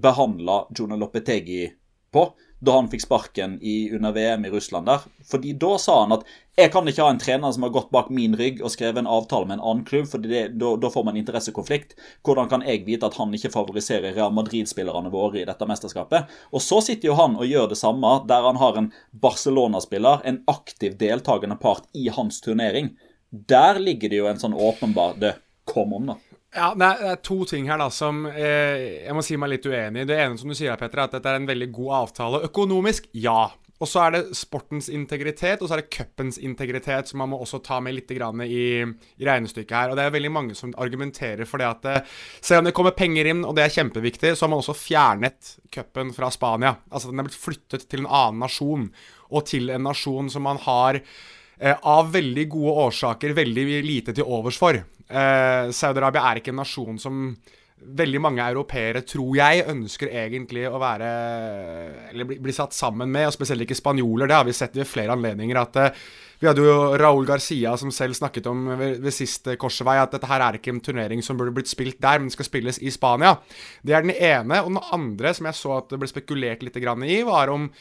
D: behandla Jone Lopetegi på da han fikk sparken i, under VM i Russland der. Fordi da sa han at jeg kan ikke ha en trener som har gått bak min rygg og skrevet en avtale med en annen klubb, for da får man interessekonflikt. Hvordan kan jeg vite at han ikke favoriserer Real Madrid-spillerne våre i dette mesterskapet? Og så sitter jo han og gjør det samme, der han har en Barcelona-spiller, en aktiv deltakende part i hans turnering. Der ligger det jo en sånn åpenbar Det, kom om, da.
E: Ja, det er, to ting her da som eh, jeg må si meg litt uenig i. Det ene som du sier, Petter, er at dette er en veldig god avtale. Økonomisk, ja. Og så er det sportens integritet, og så er det cupens integritet, som man må også ta med litt i, i regnestykket her. Og det er veldig mange som argumenterer for det at eh, selv om det kommer penger inn, og det er kjempeviktig, så har man også fjernet cupen fra Spania. Altså den er blitt flyttet til en annen nasjon, og til en nasjon som man har av veldig gode årsaker veldig lite til overs for. Eh, Saudi-Arabia er ikke en nasjon som veldig mange europeere, tror jeg, ønsker egentlig å være Eller bli, bli, satt sammen med, og spesielt ikke spanjoler. Det har vi sett ved flere anledninger. at uh, Vi hadde jo Raúl Garcia som selv snakket om ved, ved siste korsvei at dette her er ikke en turnering som burde blitt spilt der, men skal spilles i Spania. Det er den ene. Og den andre, som jeg så at det ble spekulert litt i, var om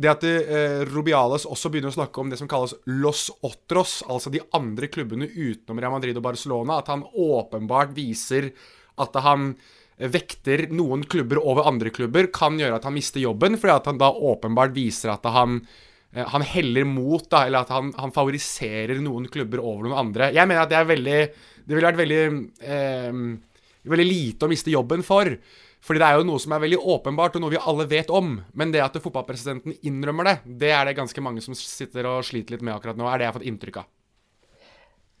E: det at eh, Rubiales også begynner å snakke om det som kalles Los Otros, altså de andre klubbene utenom Real Madrid og Barcelona, at han åpenbart viser at han vekter noen klubber over andre klubber, kan gjøre at han mister jobben, fordi at han da åpenbart viser at han, eh, han heller mot, da, eller at han, han, favoriserer noen klubber over noen andre. Jeg mener at det er veldig Det ville vært veldig eh, Veldig lite å miste jobben for. Fordi det er jo noe som er veldig åpenbart, og noe vi alle vet om. Men det at fotballpresidenten innrømmer det, det er det ganske mange som sitter og sliter litt med akkurat nå, er det jeg har fått inntrykk av.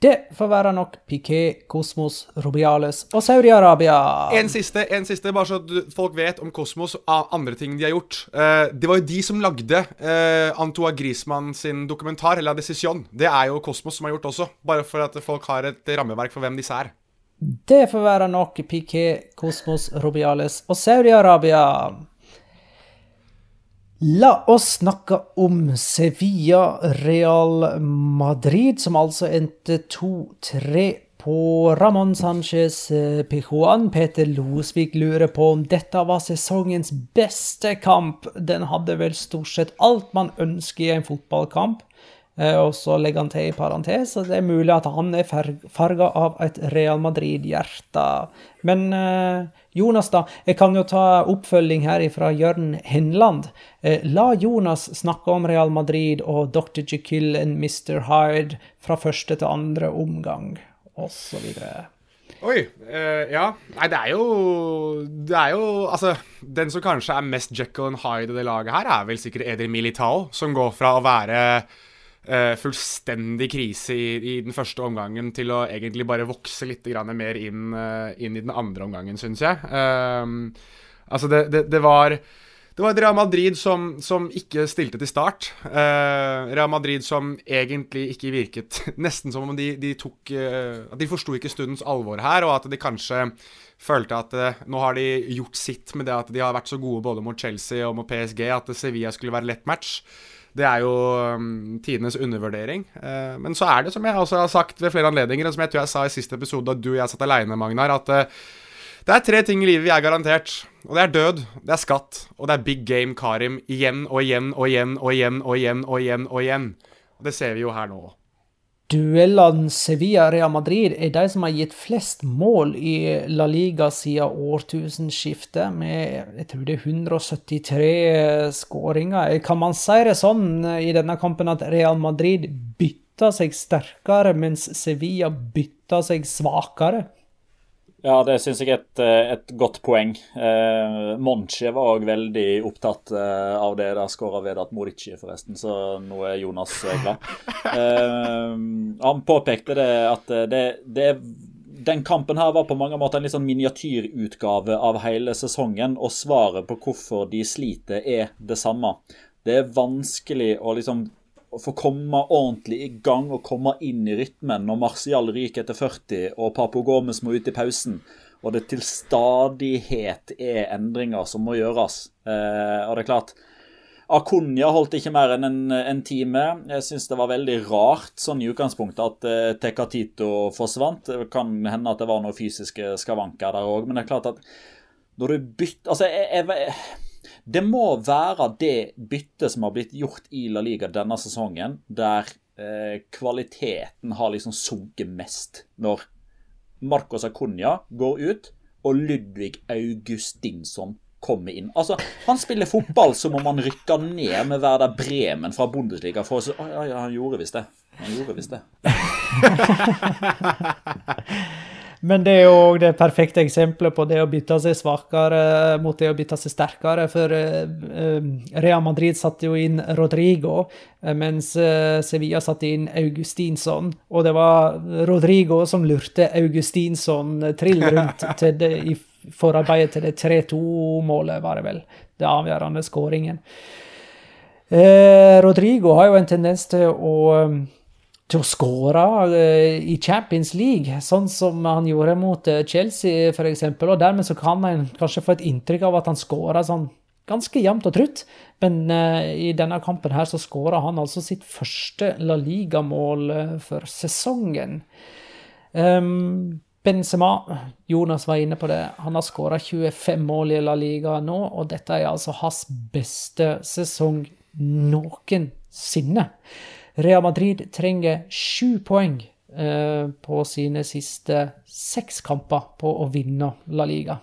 A: Det får være nok Piquet, Kosmos, Rubiales og Saudi-Arabia.
E: En siste, en siste, bare så folk vet om Kosmos og andre ting de har gjort. Uh, det var jo de som lagde Antoa Antoine Griezmann sin dokumentar, eller Decision. Det er jo Kosmos som har gjort også, bare for at folk har et rammeverk for hvem disse er.
A: Det får være nok Piquet, Kosmos, Robiales og Saudi-Arabia. La oss snakke om Sevilla Real Madrid, som altså endte 2-3 på Ramón Sánchez eh, Pijuan. Peter Losvik lurer på om dette var sesongens beste kamp. Den hadde vel stort sett alt man ønsker i en fotballkamp. Eh, og så legger han til i parentes at det er mulig at han er farga av et Real Madrid-hjerte. Men eh, Jonas, da. Jeg kan jo ta oppfølging her fra Jørn Henland. Eh, la Jonas snakke om Real Madrid og Dr. Jekyll and Mr. Hyde fra første til andre omgang, osv.
E: Oi. Uh, ja. Nei, det er jo Det er jo Altså, den som kanskje er mest Jekyll and Hyde i det laget her, er vel sikkert Eder Militao, som går fra å være uh, fullstendig krise i, i, den første omgangen til å egentlig bare vokse litt mer inn, uh, inn i den andre omgangen, syns jeg. Uh, altså, det, det, det, var det var et Real Madrid som, som ikke stilte til start. Real Madrid som egentlig ikke virket Nesten som om de, de tok At de forsto ikke stundens alvor her, og at de kanskje følte at nå har de gjort sitt med det at de har vært så gode både mot Chelsea og mot PSG at Sevilla skulle være lett match. Det er jo um, tidenes undervurdering. Uh, men så er det, som jeg også har sagt ved flere anledninger, og som jeg tror jeg sa i siste episode da du og jeg satt aleine, Magnar, at uh, det er tre ting i livet vi er garantert. Og det er død, det er skatt, og det er big game Karim igjen og igjen og igjen og igjen og igjen og igjen. Og igjen. Og det ser vi jo her nå.
A: Duellene Sevilla-Real Madrid er de som har gitt flest mål i La Liga siden årtusenskiftet, med jeg tror det er 173 skåringer. Kan man si det sånn i denne kampen at Real Madrid bytta seg sterkere, mens Sevilla bytta seg svakere?
D: Ja, det syns jeg er et, eh, et, godt poeng. Eh, Monchi var òg veldig opptatt eh, av det. Der skåra Vedat Morici, forresten, så nå er Jonas eh, glad. Eh, han påpekte det at eh, det, det, den kampen her var på mange måter en litt sånn miniatyrutgave av hele sesongen, og svaret på hvorfor de sliter, er det samme. Det er vanskelig å liksom å få komme ordentlig i gang og komme inn i rytmen når Martial ryker etter 40 og Papo Gomez må ut i pausen, og det til stadighet er endringer som må gjøres. Eh, og det er klart Akunya holdt ikke mer enn en, en time. Jeg syns det var veldig rart sånn i utgangspunktet at eh, Tecatito forsvant. Det kan hende at det var noen fysiske skavanker der òg, men det er klart at når du bytter Altså, jeg, jeg det må være det byttet som har blitt gjort i La Liga denne sesongen, der eh, kvaliteten har liksom sunket mest. Når Marcos Acuña går ut, og Ludvig Augustinsson kommer inn. Altså, Han spiller fotball som om han rykker ned med Werder Bremen fra Bundesliga. For å si, ja, ja, han gjorde visst det. Han gjorde visst det.
A: Men det er jo det perfekte eksempelet på det å bytte seg svakere mot det å bytte seg sterkere. For Real Madrid satte jo inn Rodrigo, mens Sevilla satte inn Augustinsson. Og det var Rodrigo som lurte Augustinsson trill rundt til det, i forarbeidet til det 3-2-målet, var det vel. Det avgjørende skåringen. Rodrigo har jo en tendens til å til å skåre i Champions League, sånn som han gjorde mot Chelsea f.eks. Og dermed så kan en kanskje få et inntrykk av at han skåra sånn ganske jevnt og trutt. Men i denne kampen her så skåra han altså sitt første La Liga-mål for sesongen. Um, Benzema, Jonas var inne på det, han har skåra 25 mål i La Liga nå, og dette er altså hans beste sesong noensinne. Real Madrid trenger sju poeng eh, på sine siste seks kamper på å vinne La Liga.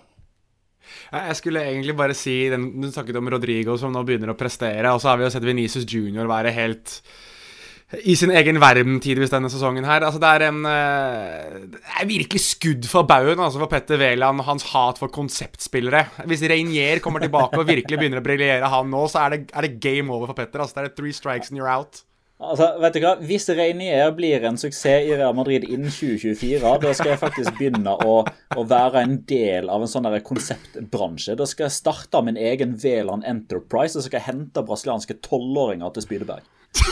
E: Jeg skulle egentlig bare si Du snakket om Rodrigo som nå begynner å prestere. Og så har vi jo sett Venezia Junior være helt i sin egen verden tidvis denne sesongen her. Altså, det er en uh, Det er virkelig skudd for baugen altså, for Petter Wæland og hans hat for konseptspillere. Hvis Reinier kommer tilbake og virkelig begynner å briljere, han nå, så er det, er det, game over for Petter. Altså, det er three strikes and you're out.
D: Altså, vet du hva? Hvis Reinier blir en suksess i Real Madrid innen 2024, da skal jeg faktisk begynne å, å være en del av en sånn konseptbransje. Da skal jeg starte min egen Veland Enterprise og så skal jeg hente brasilianske tolvåringer til Spydeberg.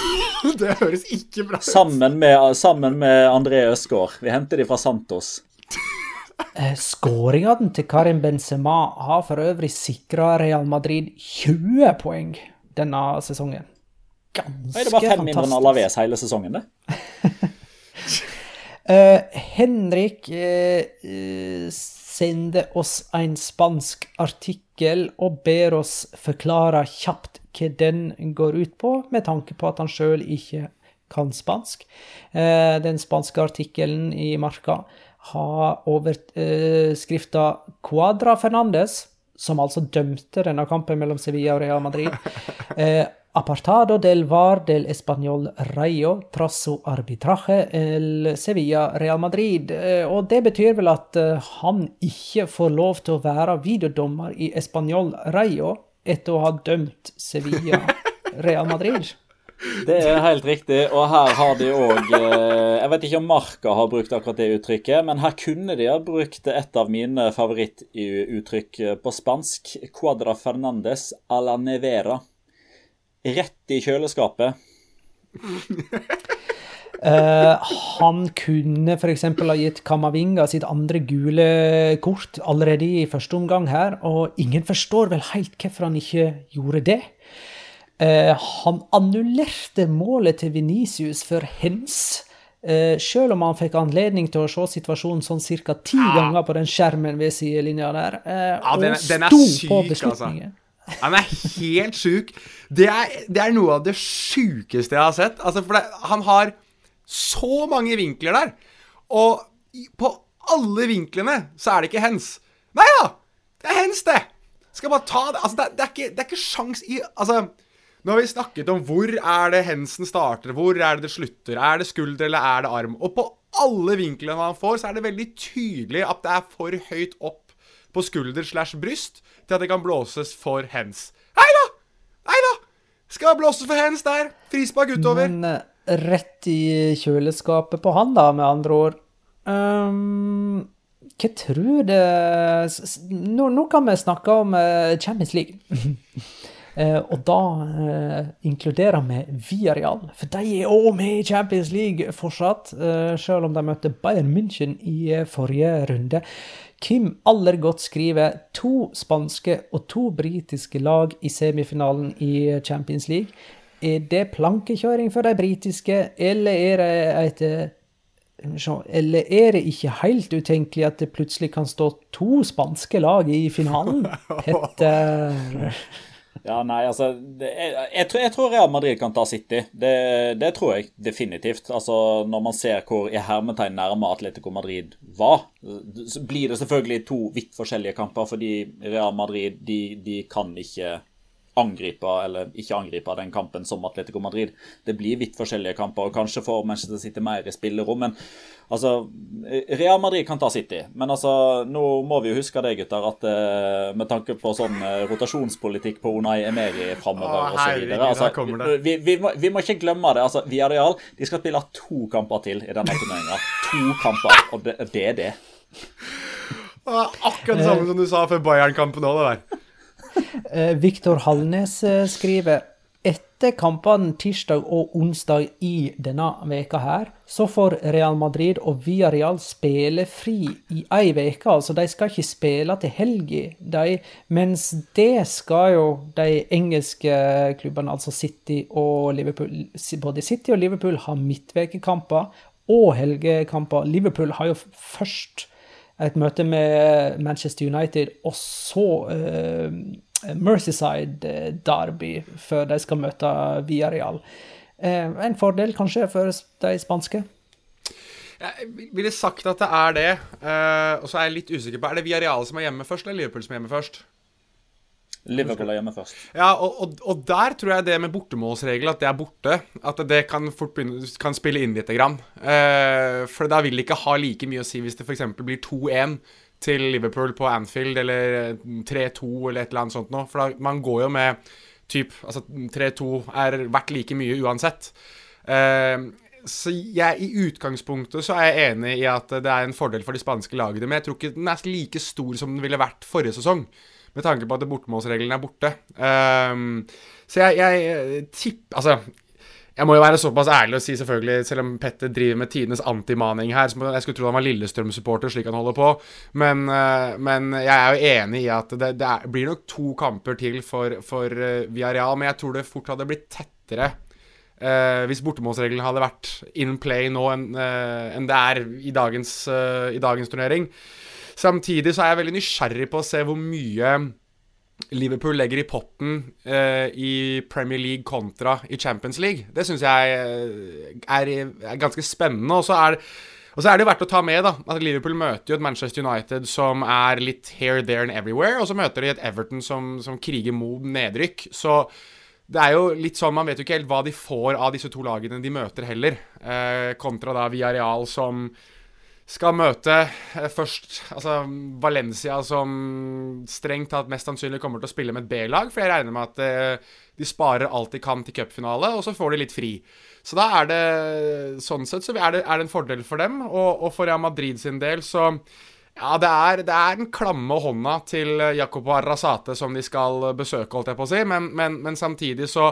E: det høres ikke bra ut.
D: Sammen med, sammen med André Østgaard. Vi henter de fra Santos.
A: Skåringene til Karim Benzema har for øvrig sikra Real Madrid 20 poeng denne sesongen
D: ganske fantastisk. Det var fem mindre enn Alaves hele sesongen, det.
A: uh, Henrik uh, sender oss en spansk artikkel og ber oss forklare kjapt hva den går ut på, med tanke på at han sjøl ikke kan spansk. Uh, den spanske artikkelen i Marka har overskrifta Cuadra Fernandes, som altså dømte denne kampen mellom Sevilla og Real Madrid. Apartado del VAR del Español Rayo trasso arbitraje el Sevilla Real Madrid. Eh, og det betyr vel at eh, han ikke får lov til å være videodommer i Español Rayo etter å ha dømt Sevilla Real Madrid.
D: Det er helt riktig, og her har de òg eh, Jeg vet ikke om Marca har brukt akkurat det uttrykket, men her kunne de ha brukt et av mine favorittuttrykk på spansk. Cuadra Fernandes a la nevera rett i kjøleskapet.
A: Uh, han kunne f.eks. ha gitt Kamavinga sitt andre gule kort allerede i første omgang her, og ingen forstår vel helt hvorfor han ikke gjorde det. Uh, han annullerte målet til Venicius for hens, uh, selv om han fikk anledning til å se situasjonen sånn ca. ti ja. ganger på den skjermen ved sidelinja der,
E: ja, den, og den sto syk, på altså. beslutningen. Altså. Han er helt sjuk. Det er, det er, noe av det sjukeste jeg har sett. Altså, for det, han har så mange vinkler der. Og på alle vinklene så er det ikke hens. Nei da! Det er hens, det! Skal bare ta det. Altså, det, det er ikke, det er ikke sjans i Altså, nå har vi snakket om hvor er det hensen starter, hvor er det det slutter. Er det skulder, eller er det arm? Og på alle vinklene han får, så er det veldig tydelig at det er for høyt opp på skulder slash bryst til at det kan blåses for hands. Hei da! Hei da! Skal blåses for hands der. Frispark utover.
A: Men uh, rett i kjøleskapet på han, da, med andre ord. Um, hva tror det nå, nå, kan vi snakke om uh, Champions League. uh, og da inkluderer vi Viareal, for de er òg med i Champions League fortsatt. selv om de møtte Bayern München i forrige runde. Kim Allergodt skriver to spanske og to britiske lag i semifinalen i Champions League. Er det plankekjøring for de britiske, eller er det et eh, eller er det ikke helt utenkelig at det plutselig kan stå to spanske lag i finalen? Petter
D: ja, nei, altså jeg, jeg, jeg, tror, Real Madrid kan ta City. Det, det, tror jeg definitivt. Altså, Når man ser hvor i hermetegn nærme Atletico Madrid var, så blir det selvfølgelig to vidt forskjellige kamper, fordi Real Madrid de, de kan ikke angripe eller ikke angripe den kampen som Atletico Madrid. Det blir vidt forskjellige kamper, og kanskje får Manchester City mer i spillerom. men Altså, Real Madrid kan ta City, men altså, nå må vi jo huske det, gutter, at uh, med tanke på sånn uh, rotasjonspolitikk på Unai Emeri framover osv. Altså, vi, vi, må, vi må ikke glemme det. altså, Villarreal de skal spille to kamper til i denne turneringa. To kamper, og det, det er det.
E: Akkurat det samme som du sa før Bayern-kampen òg, det der.
A: Uh, Viktor Hallnes skriver etter kampene tirsdag og onsdag i denne veka her, så får Real Madrid og Villarreal spille fri i ei veke. Altså, de skal ikke spille til helga, mens det skal jo de engelske klubbene, altså City og Liverpool Både City og Liverpool har midtvekekamper og helgekamper. Liverpool har jo først et møte med Manchester United, og så uh, Mercyside Derby før de skal møte Villarreal. Eh, en fordel kanskje for de spanske?
E: Jeg ville sagt at det er det. Og så er jeg litt usikker på Er det Villarreal som er hjemme først, eller Liverpool som er hjemme først?
D: Liverpool er hjemme først.
E: Ja, og, og, og, der tror jeg det med bortemålsregel, at det er borte. At det kan fort begynne, kan spille inn lite grann. For da vil det ikke ha like mye å si hvis det f.eks. blir 2-1 til Liverpool på Anfield, eller 3-2 eller et eller annet sånt noe. For da, man går jo med typ Altså 3-2 er verdt like mye uansett. Uh, så jeg, I utgangspunktet så er jeg enig i at det er en fordel for de spanske lagene, men jeg tror ikke den er like stor som den ville vært forrige sesong, med tanke på at bortemålsreglene er borte. Um, så jeg, jeg tipper Altså, jeg må jo være såpass ærlig og si, selvfølgelig, selv om Petter driver med tidenes antimaning her Jeg skulle tro han var Lillestrøm-supporter, slik han holder på. Men, eh, men, jeg er jo enig i at det, det er, blir nok to kamper til for, for uh, Villarreal. Men jeg tror det fort hadde blitt tettere uh, hvis bortemålsregelen hadde vært in play nå enn uh, en det er i dagens, i dagens turnering. Samtidig så er jeg veldig nysgjerrig på å se hvor mye Liverpool legger i potten eh, i Premier League kontra i Champions League. Det syns jeg eh, er, er, ganske spennende. Og så er, er det verdt å ta med da, at Liverpool møter jo et Manchester United som er litt here, there and everywhere. Og så møter de et Everton som, som kriger mot nedrykk. Så det er jo litt sånn, Man vet jo ikke helt hva de får av disse to lagene de møter, heller. Eh, kontra da Villarreal som skal møte eh, først altså Valencia, som strengt tatt mest sannsynlig kommer til å spille med et B-lag. For jeg regner med at eh, de sparer alt de kan til cupfinale, og så får de litt fri. Så da er det sånn sett så er det, er det en fordel for dem. Og, og for Real Madrid sin del så ja, det er, det er den klamme hånda til Jacopo Arrazate som de skal besøke, holdt jeg på å si. Men, men, men samtidig så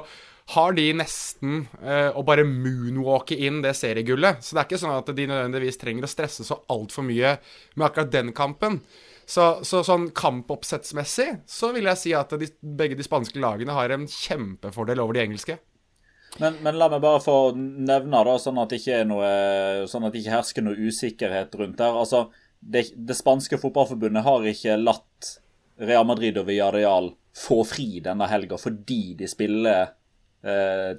E: har de nesten eh, å bare moonwalke inn det seriegullet. Så det er ikke sånn at de nødvendigvis trenger å stresse så altfor mye med akkurat den kampen. Så, så sånn kampoppsettsmessig så vil jeg si at de, begge de spanske lagene har en kjempefordel over de engelske.
D: Men, men, la meg bare få nevne, da, sånn at det ikke, noe, sånn at det ikke hersker noe usikkerhet rundt der. Altså, det, det spanske fotballforbundet har ikke latt Real Madrid og Villarreal få fri denne helga fordi de spiller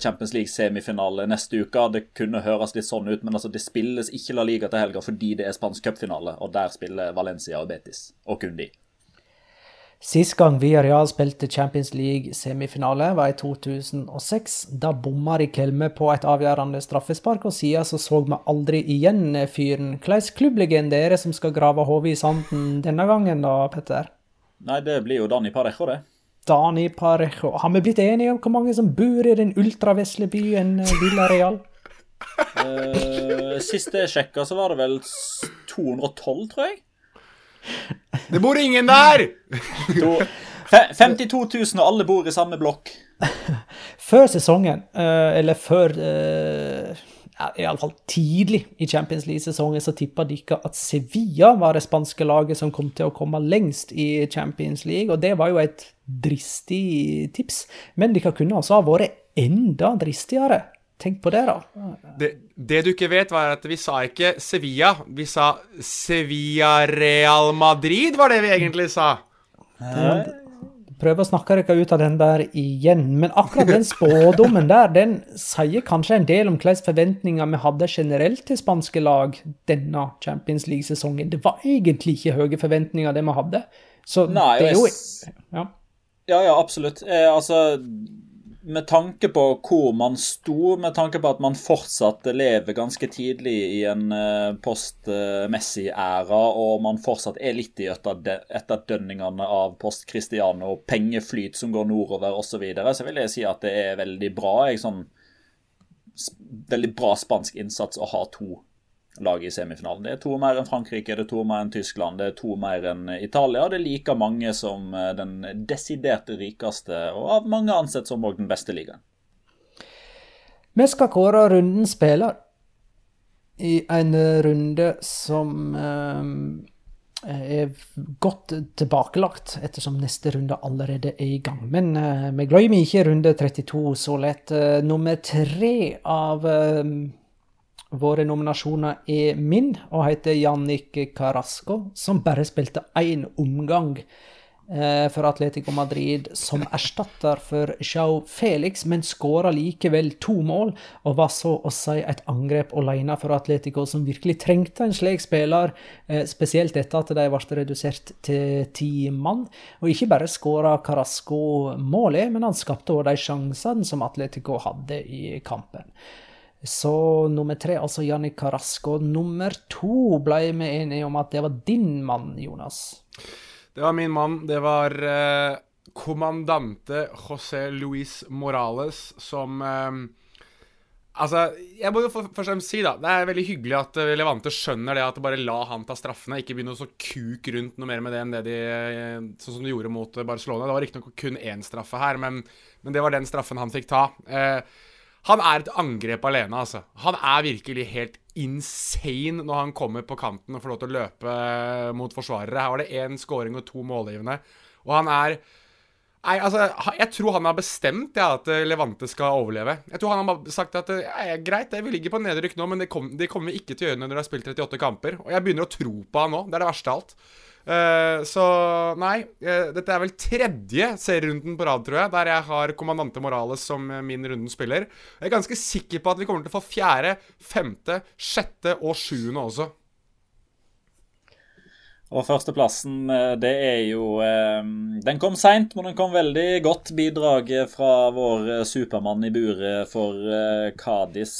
D: Champions League-semifinale neste uke. Det kunne høres litt sånn ut, men altså det spilles ikke La Liga til helga fordi det er spansk cupfinale, og der spiller Valencia og Betis, og kun de.
A: Sist gang Villarreal spilte Champions League-semifinale, var i 2006. Da bomma Rikelme på et avgjørende straffespark, og siden så så vi aldri igjen fyren. Hvilken klubblegende er det som skal grave hodet i sanden denne gangen, da, Petter?
D: Nei, det blir jo Dani Parejo, det.
A: Dani Parejo. Har vi blitt enige om hvor mange som bor i den ultravesle byen eh, Villareal?
D: uh, sist jeg sjekka, så var det vel 212, tror jeg.
E: Det bor ingen der!
D: 52 000, og alle bor i samme blokk.
A: Før sesongen, eh, eller før iallfall tidlig i Champions League-sesongen, så tippa dere at Sevilla var det spanske laget som kom til å komme lengst i Champions League, og det var jo et dristig tips. Men dere kunne altså ha vært enda dristigere. Tenk på det, da.
E: Det, det, du ikke vet, var at vi sa ikke Sevilla. Vi sa Sevilla Real Madrid, var det vi egentlig sa.
A: Prøver å snakke dere ut av den der igjen. Men akkurat den spådommen der, den sier kanskje en del om hvilke forventninger vi hadde generelt til spanske lag denne Champions League-sesongen. Det var egentlig ikke høye forventninger, det vi hadde. Så
D: Nei,
A: det er jo
D: ja. Ja, ja, absolutt. Eh, altså, med tanke på hvor man sto, med tanke på at man fortsatt lever ganske tidlig i en uh, post-Messi-æra, og man fortsatt er litt i etterdønningene av post-Cristiano, pengeflyt som går nordover osv., så, videre, så vil jeg si at det er veldig bra. Jeg, sånn, veldig bra spansk innsats å ha to lag i semifinalen. Det er to mer enn Frankrike, det er to mer enn Tyskland, det er to mer enn Italia. Det er like mange som eh, den desiderte rikeste, og av mange ansett som òg den beste ligaen.
A: Vi skal kåre rundens spiller i en runde som eh, er godt tilbakelagt, ettersom neste runde allerede er i gang. Men eh, vi glemmer ikke runde 32 så lett. Eh, nummer tre av eh, Våre nominasjoner er min og heter Jannik Carasco, som bare spilte én omgang eh, for Atletico Madrid som erstatter for Jao Felix, men skåra likevel to mål, og var så å si et angrep alene for Atletico, som virkelig trengte en slik spiller, eh, spesielt etter at de ble redusert til ti mann. Og ikke bare skåra Carasco målet, men han skapte òg de sjansene som Atletico hadde i kampen. Så nummer tre, altså Janni Carasco. Nummer to ble vi enige om at det var din mann, Jonas.
E: Det var min mann. Det var eh, kommandante José Luis Morales som eh, Altså, jeg må jo først og fremst si, da Det er veldig hyggelig at Levante skjønner det at bare la han ta straffene. Ikke begynne å så kuk rundt noe mer med det enn det de eh, Sånn som de gjorde mot Barcelona. Det var riktignok kun én straffe her, men, men, det var den straffen han fikk ta. Eh, han er et angrep alene, altså. Han er virkelig helt insane når han kommer på kanten og får lov til å løpe eh, mot forsvarere. Her var det én scoring og to målgivende. Og han er Nei, altså, Jeg tror han har bestemt ja, at eh, Levante skal overleve. Jeg tror han har sagt at ja, greit, vi ligger på nedrykk nå, men det, kom, det kommer vi ikke til å gjøre når dere har spilt 38 kamper. Og jeg begynner å tro på han nå. Det er det verste av alt. Uh, så nei, uh, dette er vel tredje serierunden på rad, tror jeg, der jeg har Kommandante Morales som min runden spiller. Jeg er ganske sikker på at vi kommer til å få fjerde, femte, sjette og sjuende også.
D: Og førsteplassen, eh, det er jo Den kom seint, men den kom veldig godt. Bidrag fra vår supermann i buret for Kadis,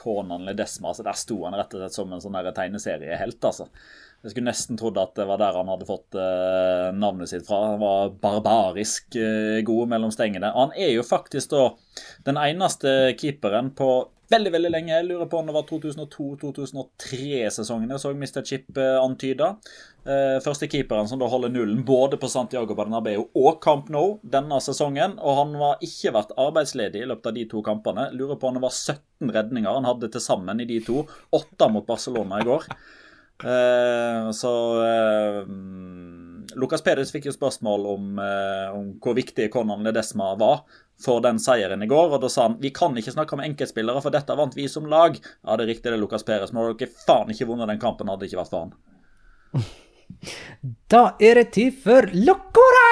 D: Konan Ledesma. Så der sto han rett og slett som en sånn tegneseriehelt, altså. Jeg skulle nesten trodd at det var der han hadde fått uh, navnet sitt fra. Han var barbarisk uh, god mellom stengene. Han er jo faktisk da den eneste keeperen på veldig veldig lenge. Jeg lurer på om det var 2002-2003-sesongene så Mr. Chip uh, antyda. Første keeperen som da holder nullen både på Santiago Bernabeu og Camp Nou denne sesongen. Og han har ikke vært arbeidsledig i løpet av de to kampene. Lurer på om det var 17 redninger han hadde til sammen i de to. Åtte mot Barcelona i går. Uh, så uh, Lucas Pedersen fikk jo spørsmål om, uh, om hvor viktig Conan Ledesma var for den seieren i går. Og da sa han vi kan ikke snakke om enkeltspillere, for dette vant vi som lag. Ja, det er riktig, det Lucas Perez, men dere faen ikke vunnet den kampen hadde det ikke vært for han.
A: Da er det tid for Locora!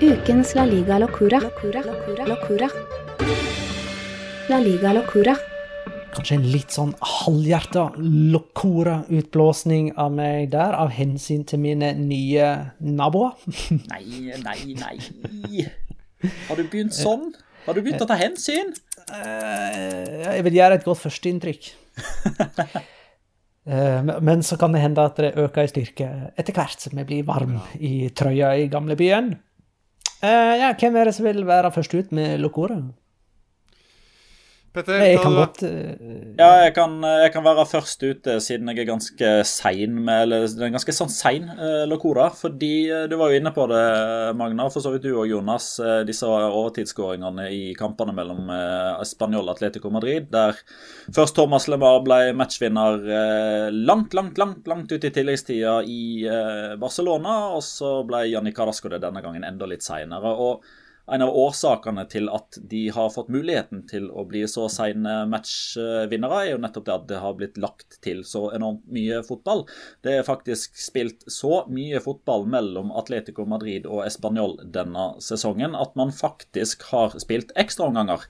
B: Ukens La Liga Locura. Locura. Locura. Locura. La Liga Locura
A: kanskje en litt sånn halvhjerta Locora-utblåsning av meg der, av hensyn til mine nye naboer.
D: nei, nei, nei. Har du begynt sånn? Har du begynt å ta hensyn?
A: Eh, jeg vil gjøre et godt førsteinntrykk. Eh, men så kan det hende at det øker i styrke etter hvert som jeg blir varm i trøya i gamlebyen. Eh, ja, hvem er det som vil være først ut med Locora?
E: Petter,
A: jeg kan godt uh,
D: Ja, jeg kan, jeg kan, være først ute, siden jeg er ganske sein med Eller det er en ganske sånn sein uh, Locora. Fordi uh, du var jo inne på det, Magna, for så vidt du og Jonas. Uh, disse overtidsskåringene i kampene mellom uh, Spanjol og Atletico Madrid. Der først Thomas LeMar ble matchvinner langt, langt, langt langt ut i tilleggstida i Barcelona. Og så ble Janni Carasco det denne gangen enda litt seinere. Og en av årsakene til at de har fått muligheten til å bli så sene matchvinnere, er jo nettopp det at det har blitt lagt til så enormt mye fotball. Det er faktisk spilt så mye fotball mellom Atletico Madrid og Español denne sesongen at man faktisk har spilt ekstraomganger.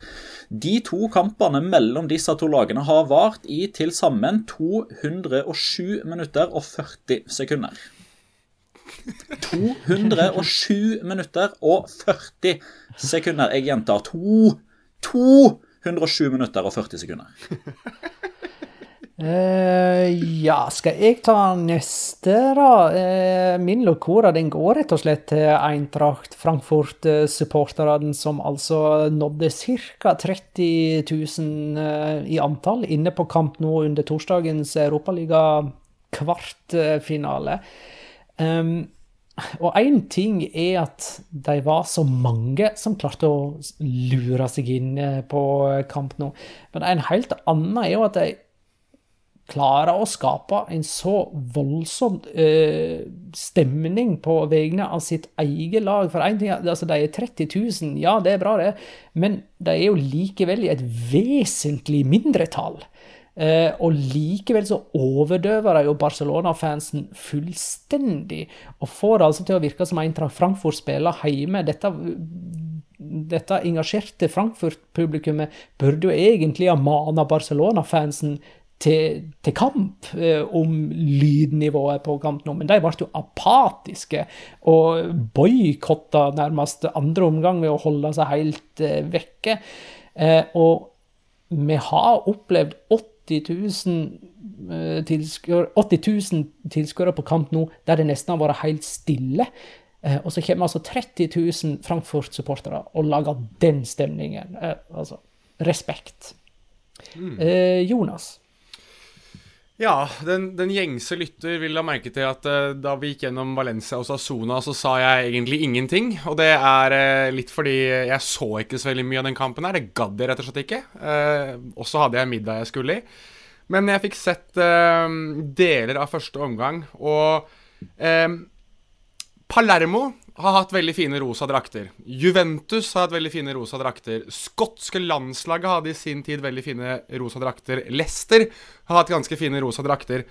D: De to kampene mellom disse to lagene har vart i til sammen 207 minutter og 40 sekunder. 207 minutter og 40 sekunder. Jeg gjentar to, 207 minutter og 40 sekunder.
A: Uh, ja, skal jeg ta neste, da? Uh, min lokora den går rett og slett til Eintracht Frankfurt-supporterne, som altså nådde ca. 30 000 uh, i antall inne på kamp nå under torsdagens Europaliga-kvartfinale. Um, og én ting er at de var så mange som klarte å lure seg inn eh, på kamp nå. Men en helt annen er jo at de klarer å skape en så voldsom eh, stemning på vegne av sitt eget lag. For en ting, er altså De er 30 000, ja det er bra det, men de er jo likevel i et vesentlig mindretall. Eh, og likevel så overdøver de jo Barcelona-fansen fullstendig, og får det altså til å virke som Eintracht Frankfurt spiller hjemme. Dette dette engasjerte Frankfurt-publikummet burde jo egentlig ha mana Barcelona-fansen til, til kamp eh, om lydnivået på kamp nå, men de ble jo apatiske og boikotta nærmest andre omgang ved å holde seg helt eh, vekke. Eh, og vi har opplevd 80 000 tilskuere på kamp nå der det nesten har vært helt stille. Eh, og så kommer altså 30 000 Frankfurt-supportere og lager den stemningen. Eh, altså, respekt.
E: Mm.
A: Eh, Jonas?
E: Ja, den, den, gjengse lytter vil ha merke til at uh, da vi gikk gjennom Valencia og Sassona, så sa jeg egentlig ingenting. Og det er uh, litt fordi jeg så ikke så veldig mye av den kampen her. Det gadd jeg rett og slett ikke. Uh, og så hadde jeg middag jeg skulle i. Men jeg fikk sett deler av første omgang, og Palermo har hatt veldig fine rosa drakter. Juventus har hatt veldig fine rosa drakter. Skotske landslaget hadde i sin tid veldig fine rosa drakter. Leicester har hatt ganske fine rosa drakter.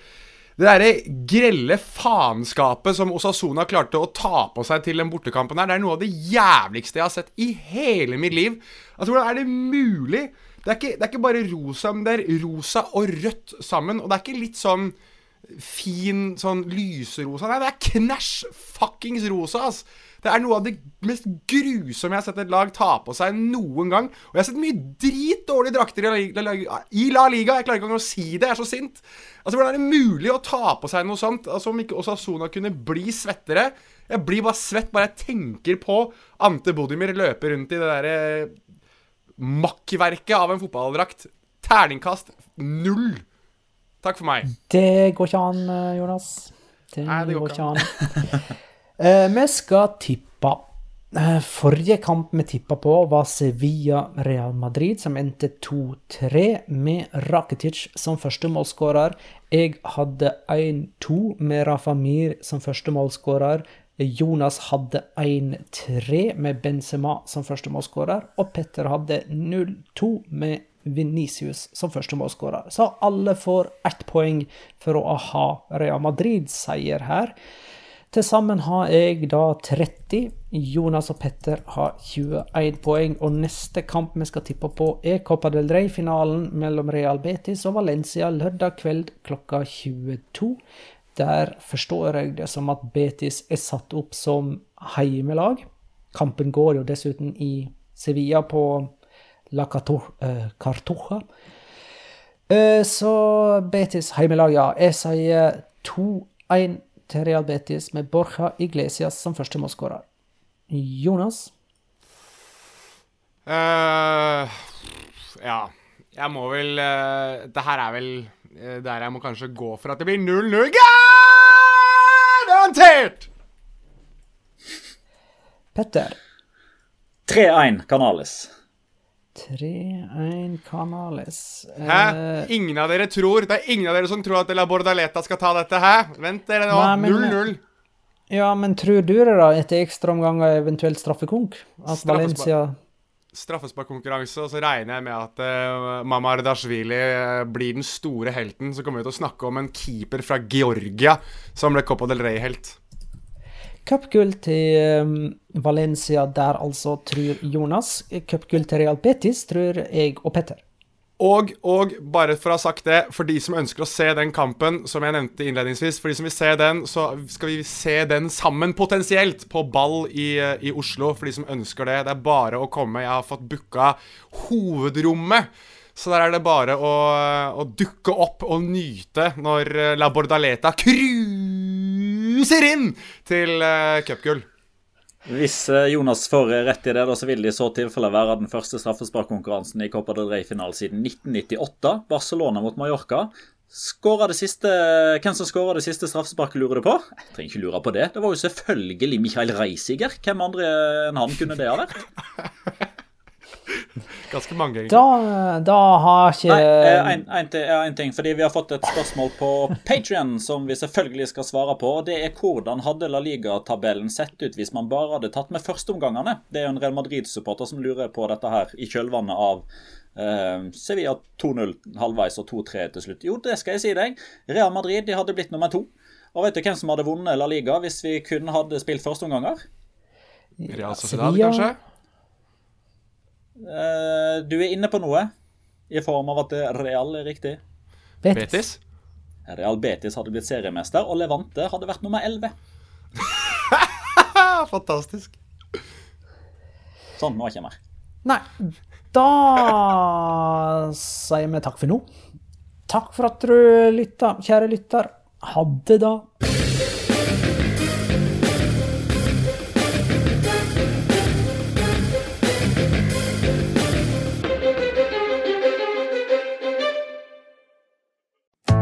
E: Det derre grelle faenskapet som Osasona klarte å ta på seg til den bortekampen her, det er noe av det jævligste jeg har sett i hele mitt liv. Altså, hvordan er det mulig? Det er, ikke, det er ikke bare rosa, men det er rosa og rødt sammen. Og det er ikke litt sånn fin sånn lyserosa. Nei, det er knæsj fuckings rosa, ass. Det er noe av det mest grusomme jeg har sett et lag ta på seg noen gang. Og jeg har sett mye dritdårlige drakter i La, Liga. Jeg klarer ikke engang å si det, jeg er så sint. Altså, Hvordan er det mulig å ta på seg noe sånt? Altså, Om ikke Osasona kunne bli svettere. Jeg blir bare svett bare jeg tenker på Ante Bodimir løpe rundt i det derre makkverket av en fotballdrakt. Terningkast null. Takk for meg.
A: Det går ikke an, eh, Jonas. Det, Nei, det går, ikke an. uh, vi skal tippe. Uh, forrige kamp vi tippa på, var Sevilla-Real Madrid, som endte 2-3, med Rakitic som førstemålsskårer. Jeg hadde 1-2 med Rafa Mir som førstemålsskårer. Jonas hadde 1-3 med Benzema som førstemålsskårer. Og Petter hadde 0-2 med Venicius som første målskårer. Så alle får ett poeng for å ha Real Madrid-seier her. Til sammen har jeg da 30. Jonas og Petter har 21 poeng. Og neste kamp vi skal tippe på, er Copa del Rey-finalen mellom Real Betis og Valencia lørdag kveld klokka 22. Der forstår jeg det som at Betis er satt opp som heimelag. Kampen går jo dessuten i Sevilla på La Cartuja. Eh, så Betis heimelag, ja. Jeg sier 2-1 til Real Betis med Borja Iglesias som første målskårer. Jonas?
E: Uh, ja. Jeg må vel uh, Det her er vel uh, der jeg må kanskje gå for at det blir 0-0. Garantert!
A: Petter?
D: 3-1 Canales.
A: 3-1 Canales.
E: Hæ? Eh, ingen av dere tror Det er ingen av dere som tror at La Bordaleta skal ta dette, hæ? Vent dere nå. 0-0.
A: Ja, men tror du det, da, etter ekstraomganger, eventuelt straffekonk? At Valencia
E: Straffesparkkonkurranse, og så regner jeg med at uh, Mamar Dashvili uh, blir den store helten. Så kommer vi til å snakke om en keeper fra Georgia som ble Copa del Rey-helt.
A: Cupgull til um, Valencia der, altså, tror Jonas. Cupgull til Real Betis tror jeg og Petter.
E: Og, og bare for å ha sagt det, for de som ønsker å se den kampen, som jeg nevnte innledningsvis, for de som vil se den, så skal vi se den sammen potensielt på ball i, eh, i Oslo. For de som ønsker det. Det er bare å komme. Jeg har fått booka hovedrommet. Så der er det bare å, å dukke opp og nyte når eh, La Bordaleta cruiser inn til uh, cupgull.
D: Hvis eh, Jonas får rett i det, da, så vil det i så tilfelle være den første straffesparkkonkurransen i Copa del Rey-finalen siden 1998. Barcelona mot Mallorca. Det siste, hvem som skåra det siste straffesparket, lurer du på? Jeg trenger ikke lure på det. Det var jo selvfølgelig Michael Reisiger. Hvem andre enn han kunne det ha vært?
E: Ganske mange, egentlig.
A: Da, da har ikke
D: Nei, en, en, en, ting. Fordi vi har fått et spørsmål på Patrion som vi selvfølgelig skal svare på. og Det er hvordan hadde La Liga-tabellen sett ut hvis man bare hadde tatt med førsteomgangene? Det er jo en Real Madrid-supporter som lurer på dette her i kjølvannet av uh, Sevilla 2-0 halvveis og 2-3 til slutt. Jo, det skal jeg si deg. Real Madrid de hadde blitt nummer to. Og vet du hvem som hadde vunnet La Liga hvis vi kun hadde spilt førsteomganger?
E: Real Sociedad, kanskje?
D: Uh, du er inne på noe, i form av at Real er riktig.
E: Betis. Betis?
D: Real Betis hadde blitt seriemester, og Levante hadde vært nummer 11.
E: Fantastisk.
D: Sånn, nå er ikke mer.
A: Nei. Da sier vi takk for nå. Takk for at du lytta, kjære lytter. Ha det, da.